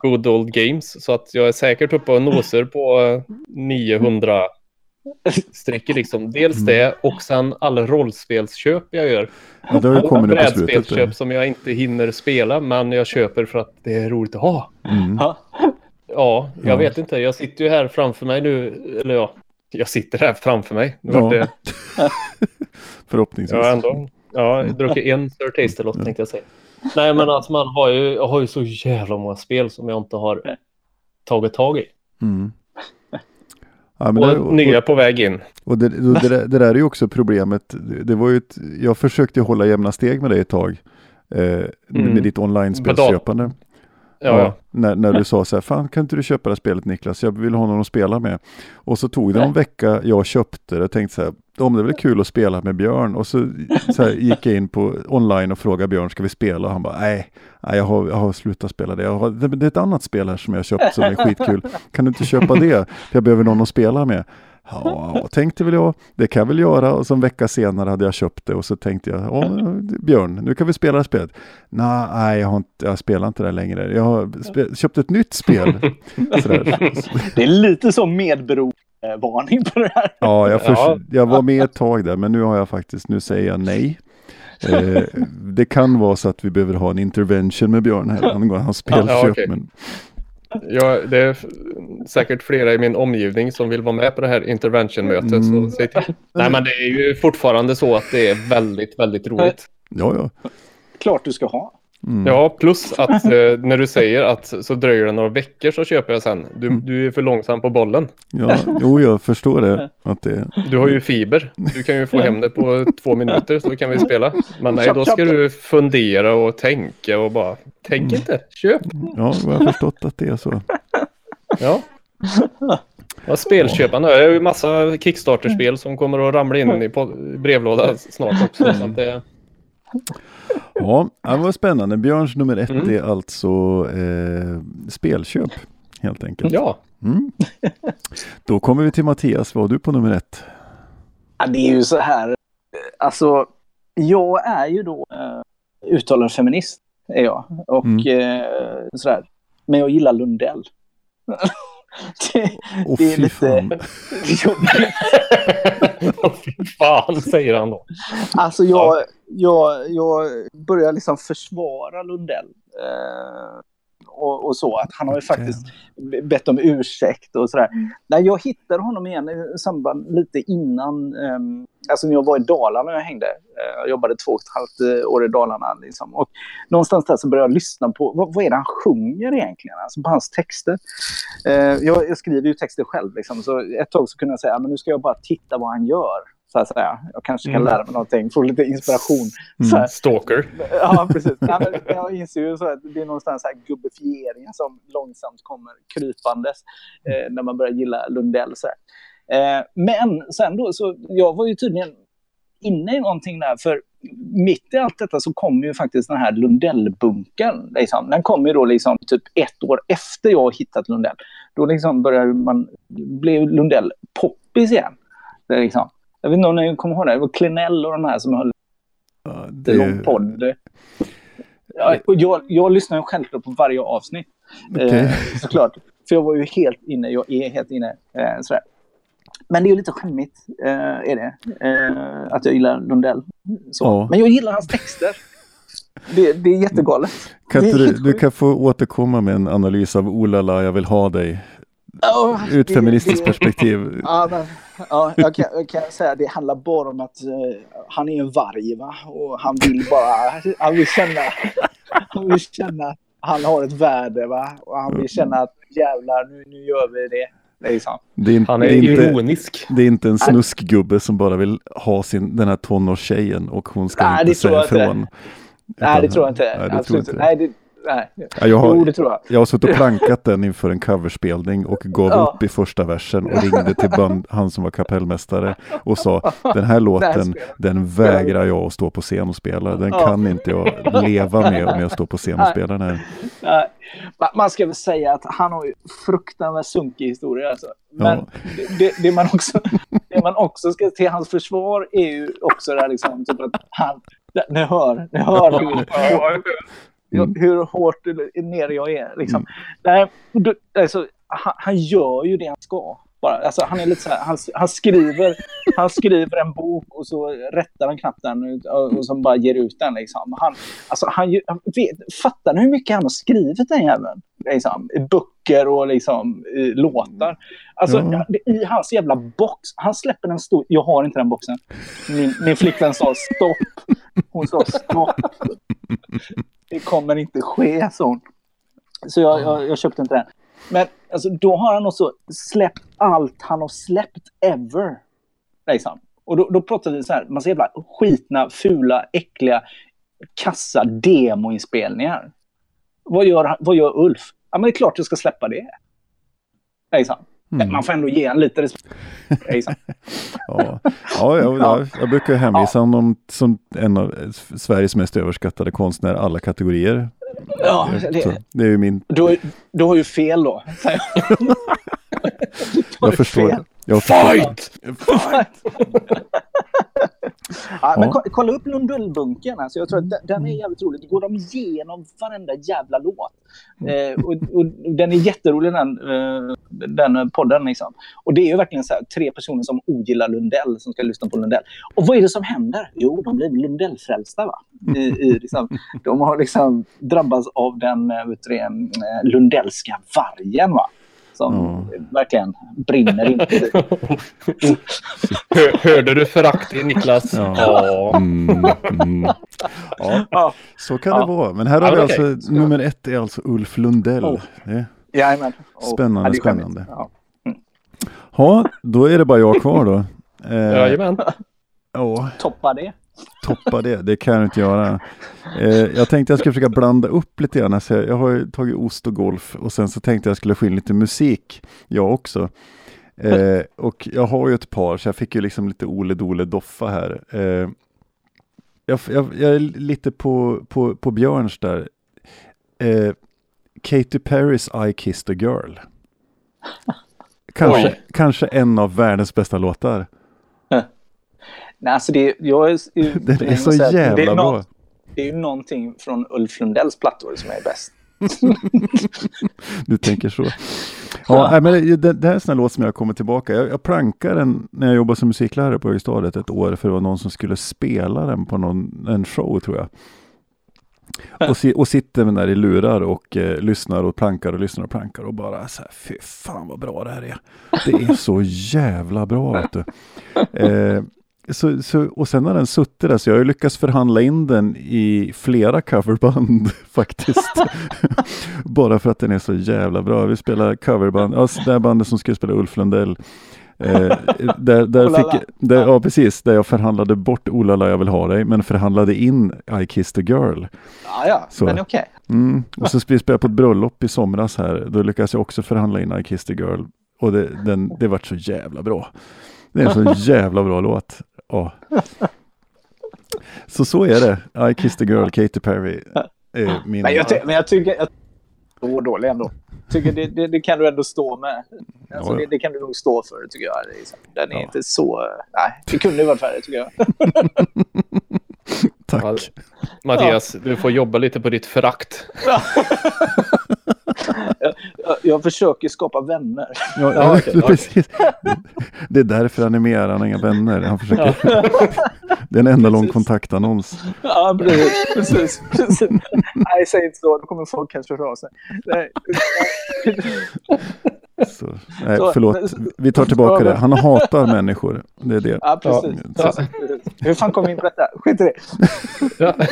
Good Old Games. Så att jag är säkert uppe och nosar på eh, 900 streck liksom. Dels det och sen alla rollspelsköp jag gör. ja, det har ju kommit. Brädspelsköp som jag inte hinner spela men jag köper för att det är roligt att ha. Mm. Ja. Ja, jag Ja. vet inte. Jag sitter ju här framför mig nu. Eller ja, jag sitter här framför mig. Nu Ja. det, Förhoppningsvis. jag har ändå ja, jag druckit en Sir Taste-lott tänkte jag säga. Nej, men alltså man har ju, jag har ju så jävla många spel som jag inte har tagit tag i. Mm. Ja, men Och det, och, nya på väg in. och det, det, där- det där är ju också problemet. Det, det var ju ett, jag försökte hålla jämna steg med dig ett tag. Eh, Mm. Med ditt online-spelsköpande. Ja, ja. När, när du sa så här, fan kan inte du köpa det här spelet Niklas? Jag vill ha någon att spela med. Och så tog det en vecka, jag köpte det tänkte så här, om det är väl kul att spela med Björn. Och så, så här, gick jag in på online och frågade Björn, ska vi spela? Och han bara, nej, nej jag, har, jag har slutat spela det. Jag har, det. Det är ett annat spel här som jag har köpt som är skitkul. Kan du inte köpa det? För jag behöver någon att spela med. Ja, tänkte väl jag, det kan jag väl göra. Och så en vecka senare hade jag köpt det och så tänkte jag, ja, Björn, nu kan vi spela det här spelet. Nej, nej, jag, har inte, jag spelar inte det längre. Jag har spe, köpt ett nytt spel. Sådär. Det är lite som medberovarning på det här. Ja, jag, förs- Ja. jag var med ett tag där, men nu har jag faktiskt, nu säger jag nej. Eh, det kan vara så att vi behöver ha en intervention med Björn här angående hans spelköp. Ja, okej. men, Ja, det är säkert flera i min omgivning som vill vara med på det här intervention-mötet. Mm. Så. Nej, men det är ju fortfarande så att det är väldigt, väldigt roligt. ja, ja. Klart du ska ha. Mm. Ja, plus att eh, när du säger att så dröjer det några veckor så köper jag sen. Du, Mm. du är för långsam på bollen. ja. Jo, jag förstår det. Att det Du har ju fiber. Du kan ju få hem det på två minuter så kan vi spela. Men nej, då ska du fundera och tänka och bara tänk inte, köp. ja, jag har förstått att det är så. Ja. Ja, spelköparna. Jag har ju massa Kickstarter-spel som kommer att ramla in i po- brevlåda snart också. Så att det, Ja, det var spännande. Björns nummer ett Mm. är alltså eh, spelköp, helt enkelt. ja. Mm. Då kommer vi till Mattias. Vad har du på nummer ett? Ja, det är ju så här. eh, Alltså, jag är ju då uh, uttalad feminist. Är jag. Och Mm. eh, sådär. Men jag gillar Lundell. det, Åh det är fy lite fan. jobbigt. Åh, Fy fan, säger han då. Alltså jag, jag, jag börjar liksom försvara Lundell. Eh, och, och så. Att han har ju faktiskt be- bett om ursäkt och sådär. Nej, jag hittade honom igen i samband lite innan, um, alltså när jag var i Dalarna när jag hängde. Eh, jag jobbade två och ett halvt eh, år i Dalarna. Liksom. Och någonstans där så började jag lyssna på, vad, vad är det han sjunger egentligen? Alltså på hans texter. Eh, jag, jag skriver ju texter själv, liksom, så ett tag så kunde jag säga, men nu ska jag bara titta vad han gör. Så att säga. Jag kanske kan Mm. lära mig någonting, få lite inspiration. Mm. Så här. Stalker. Ja, precis. Nej, men jag inser ju så att det är någonstans här gubbifieringen som långsamt kommer krypandes eh, när man börjar gilla Lundell. Så här. Eh, men sen då, så jag var ju tydligen inne i någonting där, för mitt i allt detta så kom ju faktiskt den här Lundellbunkern. Liksom. Den kom ju då liksom typ ett år efter jag hittat Lundell. Då liksom började man, blev Lundell poppis igen. Det är liksom, jag vet inte om ni kommer ihåg det, det var Klenell och de här som höll Ja, det... lång podd. Ja, och jag, jag lyssnar ju självklart på varje avsnitt. Okej. Eh, såklart. För jag var ju helt inne, jag är helt inne. Eh, sådär. Men det är ju lite skämmigt, eh, är det. Eh, att jag gillar Lundell. Ja. Men jag gillar hans texter. Det, det är jättegalet. Kan Det är du, du kan få återkomma med en analys av Olala, jag vill ha dig. Ja, Ur ett feministiskt perspektiv. Ja, men, ja jag, kan, jag kan säga att det handlar bara om att eh, han är en varg va? och han vill bara, han vill känna, han vill känna att han har ett värde va? och han vill känna att jävlar nu, nu gör vi det. Liksom. Det är, inte, Han det, är är inte, ironisk. det är inte en snuskgubbe som bara vill ha sin, den här tonårstjejen och hon ska Nej, inte säga inte. ifrån. Nej, det tror jag inte. Nej, det tror jag inte. Nej, det, nej. Ja, jag, Jo, har, det tror jag. jag har suttit och plankat den inför en coverspelning och gav Ja. upp i första versen och ringde till band, han som var kapellmästare och sa den här låten, den vägrar jag att stå på scen och spela. Den Ja. kan inte jag leva med om jag står på scen och spelar den här. Nej. Man ska väl säga att han har ju fruktansvärt sunkig historia. Alltså. Men Ja. det, det, det, man också, det man också ska till hans försvar är ju också det här liksom, typ att han... Ni hör, ni hör hur, hur, hårt nere jag är. Liksom. Nej, då- alltså, han, han gör ju det han ska. Bara. Alltså, han, är lite så här, han, han, skriver, han skriver en bok och så rättar han knappt den och, och så bara ger ut den. Liksom. Han, alltså, han, han vet, fattar ni hur mycket han har skrivit den jäveln? Liksom, I böcker och liksom, i låtar. Alltså, det- I hans jävla box. Han släpper en stor... Jag har inte den boxen. Min, min flickvän sa stopp. Hon sa stopp. Det kommer inte ske, sa hon. Så jag, jag, jag köpte inte den. Men alltså, då har han också släppt allt han har släppt ever. Liksom. Och då, då pratar vi så här, massa jävla skitna, fula, äckliga, kassa demoinspelningar. Vad gör, vad gör Ulf? Ja, men det är klart jag ska släppa det. Liksom. Mm. Man får ändå ge en lite respekt. Ja, ja, jag, jag, jag brukar hänvisa honom som en av Sveriges mest överskattade konstnärer alla kategorier. Ja, Så, det, det är ju min, du, du har ju fel då. säger jag. Förstår. fel. Jag förstår. Ja, men Ja. ko- kolla upp Lundellbunkern. Alltså, jag tror att den, är jävligt rolig. Då går de igenom varenda jävla låt. Eh, och, och den är jätterolig den, eh, den podden. Liksom. Och det är ju verkligen så här, tre personer som ogillar Lundell som ska lyssna på Lundell. Och vad är det som händer? Jo, de blir Lundellfrälsta. Va? I, i, liksom, de har liksom drabbats av den eh, vet du, eh, Lundellska vargen. Va? Som Ja. verkligen brinner in. Hör, hörde du förakt i Niklas? Ja. Ja. Mm, mm. Ja, ja, så kan Ja. det vara. Men här Ja, har vi okej. alltså, nummer ett är alltså Ulf Lundell. Oh. Det- jajamän. Och- Spännande, spännande. Ja. Ja, då är det bara jag kvar då. Eh, Jajamän. ja, Toppa det. Toppa det, det kan jag inte göra. Eh, jag tänkte jag skulle försöka blanda upp lite grann. Alltså, jag har ju tagit ost och golf och sen så tänkte jag skulle få in lite musik, jag också. Eh, och jag har ju ett par, så jag fick ju liksom lite Ole Dole Doffa här. Eh, jag, jag, jag är lite på, på, på Björns där. Eh, Katy Perrys I kissed a girl. Kanske, Oj. kanske en av världens bästa låtar. Nej, alltså det, jag är, Den är så jävla det är bra. nå- det är ju någonting från Ulf Lundells plattor som är bäst. Du tänker så. Ja, men det, det, här är en sån låt som jag kommer tillbaka. Jag, jag plankade den när jag jobbade som musiklärare på högstadiet ett år för det var någon som skulle spela den på någon, en show tror jag. Och, si, och sitter med där i lurar och eh, lyssnar och plankar och lyssnar och plankar och bara så här, fy fan vad bra det här är. Det är så jävla bra vet du. Eh, så, så, och sen har den suttit där så jag har lyckats förhandla in den i flera coverband faktiskt. Bara för att den är så jävla bra. Vi spelar coverband, ja, det här bandet som skulle spela Ulf Lundell. Eh, där, där fick, där, ja precis, där jag förhandlade bort Olala jag vill ha dig, men förhandlade in I kissed a girl. Ja, ja, Så. men okej. Mm. Och så spelade jag på ett bröllop i somras här, då lyckades jag också förhandla in I kissed a girl. Och det, den, det vart så jävla bra. Det är en så jävla bra låt. Ja. Så så är det. I kissed a girl, Katy Perry. Min... Men jag, ty- men jag tycker... Jag, så dålig ändå. Tycker det, det, det kan du ändå stå med. Alltså, Ja, ja. det, det kan du nog stå för, tycker jag. Det är så- Den är Ja. inte så... Nej, det kunde ju varit värre, tycker jag. Tack. Ja, Mattias, du får jobba lite på ditt förakt. Jag, jag försöker skapa vänner. Ja, Ja, okej. precis. Det, det är därför han är med, han har inga vänner. Han försöker... Det är en enda lång kontaktannons. Ja, precis. precis, precis. Nej, säg inte så. Då kommer folk kanske höra av sig. Nej. Så, nej, Så- förlåt, vi tar tillbaka det. Han hatar människor. Det är det. Ja, precis. Ja. Hur fan kom vi in på detta? Skit i det. Ja.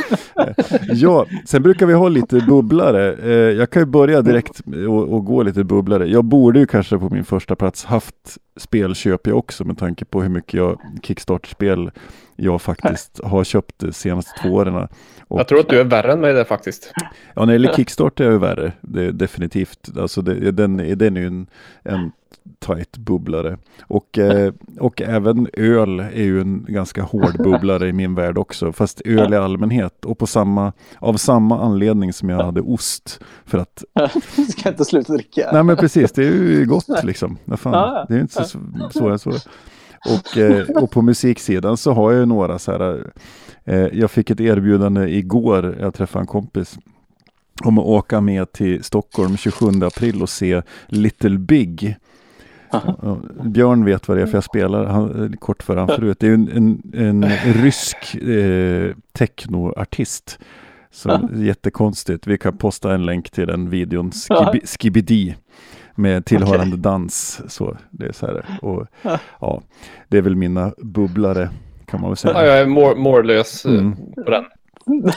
Ja, sen brukar vi ha lite bubblare. Eh, jag kan ju börja direkt och, och gå lite bubblare. Jag borde ju kanske på min första plats haft spelköp jag också med tanke på hur mycket jag Kickstarter-spel jag faktiskt har köpt de senaste två åren. Och, Jag tror att du är värre än mig där faktiskt. Ja, när det gäller Kickstarter är jag ju värre. Det är definitivt. Alltså det, den, den är ju en, en tight bubblare. Och, eh, och även öl är ju en ganska hård bubblare i min värld också. Fast öl i allmänhet. Och på samma, av samma anledning som jag hade ost. För att, Ska jag inte sluta dricka? nej men precis, det är ju gott liksom. Fan, det är inte så svårare så. Och, eh, och på musiksidan så har jag ju några så här. Eh, jag fick ett erbjudande igår, jag träffade en kompis om att åka med till Stockholm 27 april och se Little Big. Björn vet vad det är för jag spelar han, kort för han förut. Det är en, en, en rysk eh, technoartist. Som jättekonstigt. Vi kan posta en länk till den videon, Skibi, Skibidi. Med tillhörande dans. Så det är så här. Och, ja, det är väl mina bubblare kan man väl säga. Ja, jag är mår- mållös eh, Mm. på den.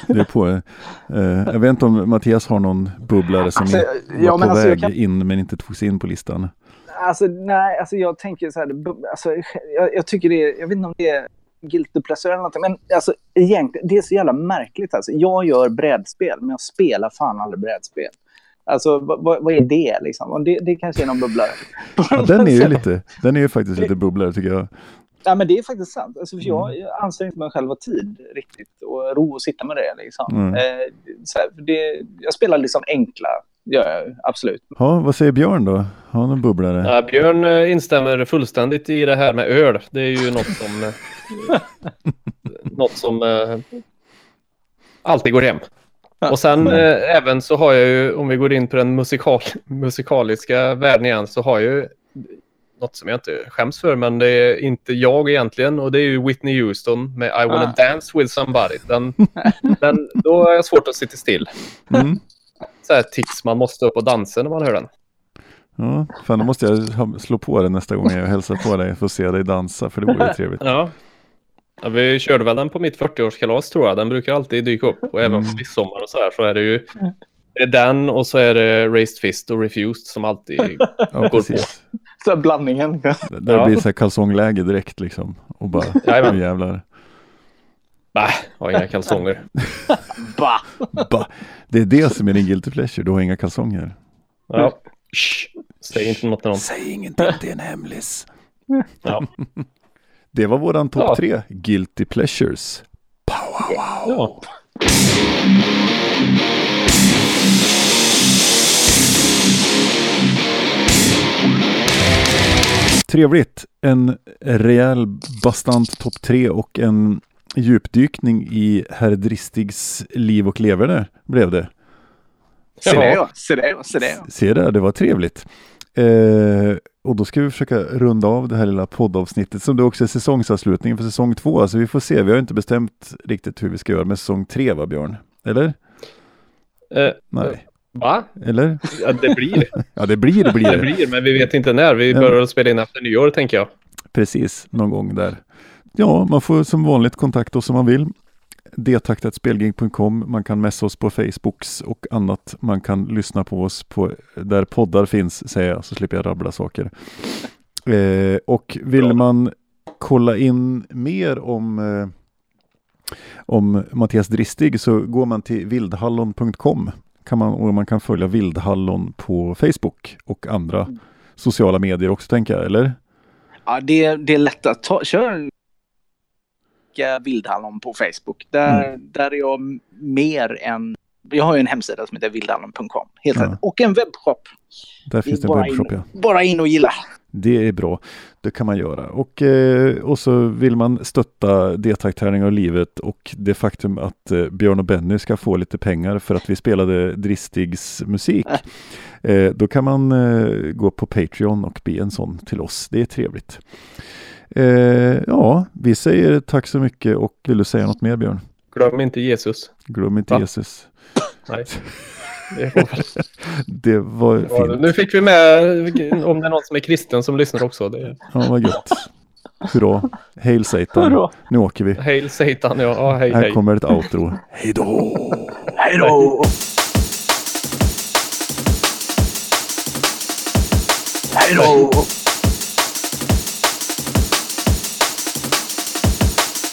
Det är på, eh, jag vet inte om Mattias har någon bubblare som Alltså, var ja, på alltså, väg kan- in men inte togs in på listan. Alltså, nej, alltså jag tänker så här. Alltså, jag, jag tycker det är, jag vet inte om det är guilty pleasure eller någonting. Men alltså egentligen, det är så jävla märkligt. Alltså. Jag gör brädspel, men jag spelar fan aldrig brädspel. Alltså vad, vad, är det liksom? Det, det kanske är någon bubblare. Ja, den är ju lite, den är ju faktiskt lite bubblare tycker jag. Ja, men det är faktiskt sant. Alltså, för jag, Mm. anser inte mig själv ha tid riktigt och ro att sitta med det. Liksom. Mm. Eh, så här, det, jag spelar liksom enkla, gör jag absolut. Ja, vad säger Björn då? Har han en bubblare? Ja, Björn eh, instämmer fullständigt i det här med öl. Det är ju något som, eh, något som alltid går hem. Och sen eh, även så har jag ju, om vi går in på den musikal, musikaliska världen igen, så har jag ju något som jag inte skäms för, men det är inte jag egentligen. Och det är ju Whitney Houston med I wanna Ah. dance with somebody. Den, den, då är jag svårt att sitta still. Mm. Så här tics, man måste upp och dansa när man hör den. Ja, fan då måste jag slå på det nästa gång jag hälsar på dig för att se dig dansa för det vore trevligt. Ja. Ja. Vi körde väl den på mitt 40-årskalas tror jag. Den brukar alltid dyka upp. Och även Mm. på midsommar och så här så är det ju det är den och så är det Raised Fist och Refused som alltid... Ja, precis. Så här, blandningen. Där Ja. blir det så här kalsongläge direkt liksom. Och bara, Jajamän. nu jävlar. Bah, har inga kalsonger. bah. Ba. Det är det som är din guilty pleasure, du har inga kalsonger. Ja. Shh. Säg inte något till någon. Säg ingenting, det är en hemlis. Ja. Det var våran topp Ja. tre, guilty pleasures. Pow, wow, wow. ja. Trevligt. En rejäl bastant topp tre och en djupdykning i herr Dristigs liv och leverne blev det. Se det se det se det. Se där, det var trevligt. Eh, och då ska vi försöka runda av det här lilla poddavsnittet som det också är säsongsavslutningen för säsong två. Alltså vi får se, vi har inte bestämt riktigt hur vi ska göra med säsong tre va Björn? Eller? Eh, Nej. va? Eller? Ja, det blir. Ja det blir det, blir Det blir, men vi vet inte när. Vi Ja. börjar spela in efter nyår tänker jag. Precis, någon gång där. Ja, man får som vanligt kontakta oss om man vill. detaktatspelgig.com. Man kan messa oss på Facebooks och annat. Man kan lyssna på oss på där poddar finns, säger jag, så slipper jag rabbla saker. Eh, och vill man kolla in mer om, eh, om Mattias Dristig så går man till vildhallon.com kan man, och man kan följa Vildhallon på Facebook och andra sociala medier också tänker jag, eller? Ja, det, det är lätt att ta. Kör Vildhallon på Facebook. Där, Mm. där är jag mer än... Jag har ju en hemsida som heter vildhallon.com. Helt Ja. rätt. Och en webbshop. Där finns det en webbshop in, ja. Bara in och gilla. Det är bra. Det kan man göra. Och, eh, och så vill man stötta D-taktärningar och livet och det faktum att eh, Björn och Benny ska få lite pengar för att vi spelade Dristigs musik. Eh, då kan man gå på Patreon och be en sån till oss. Det är trevligt. Eh, ja, vi säger tack så mycket och vill du säga något mer Björn? Glöm inte Jesus. Glöm inte Va? Jesus. Nej. Det väl- Det var fint. nu fick vi med om det är någon som är kristen som lyssnar också. Det Ja, vad gött. Hurra. Hail Satan. Hurra. Nu åker vi. Hail Satan, ja. ja hej, Här hej. kommer ett outro. Hej då! Hej då! Hej då!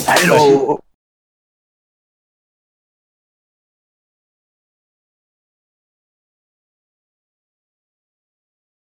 Hej då!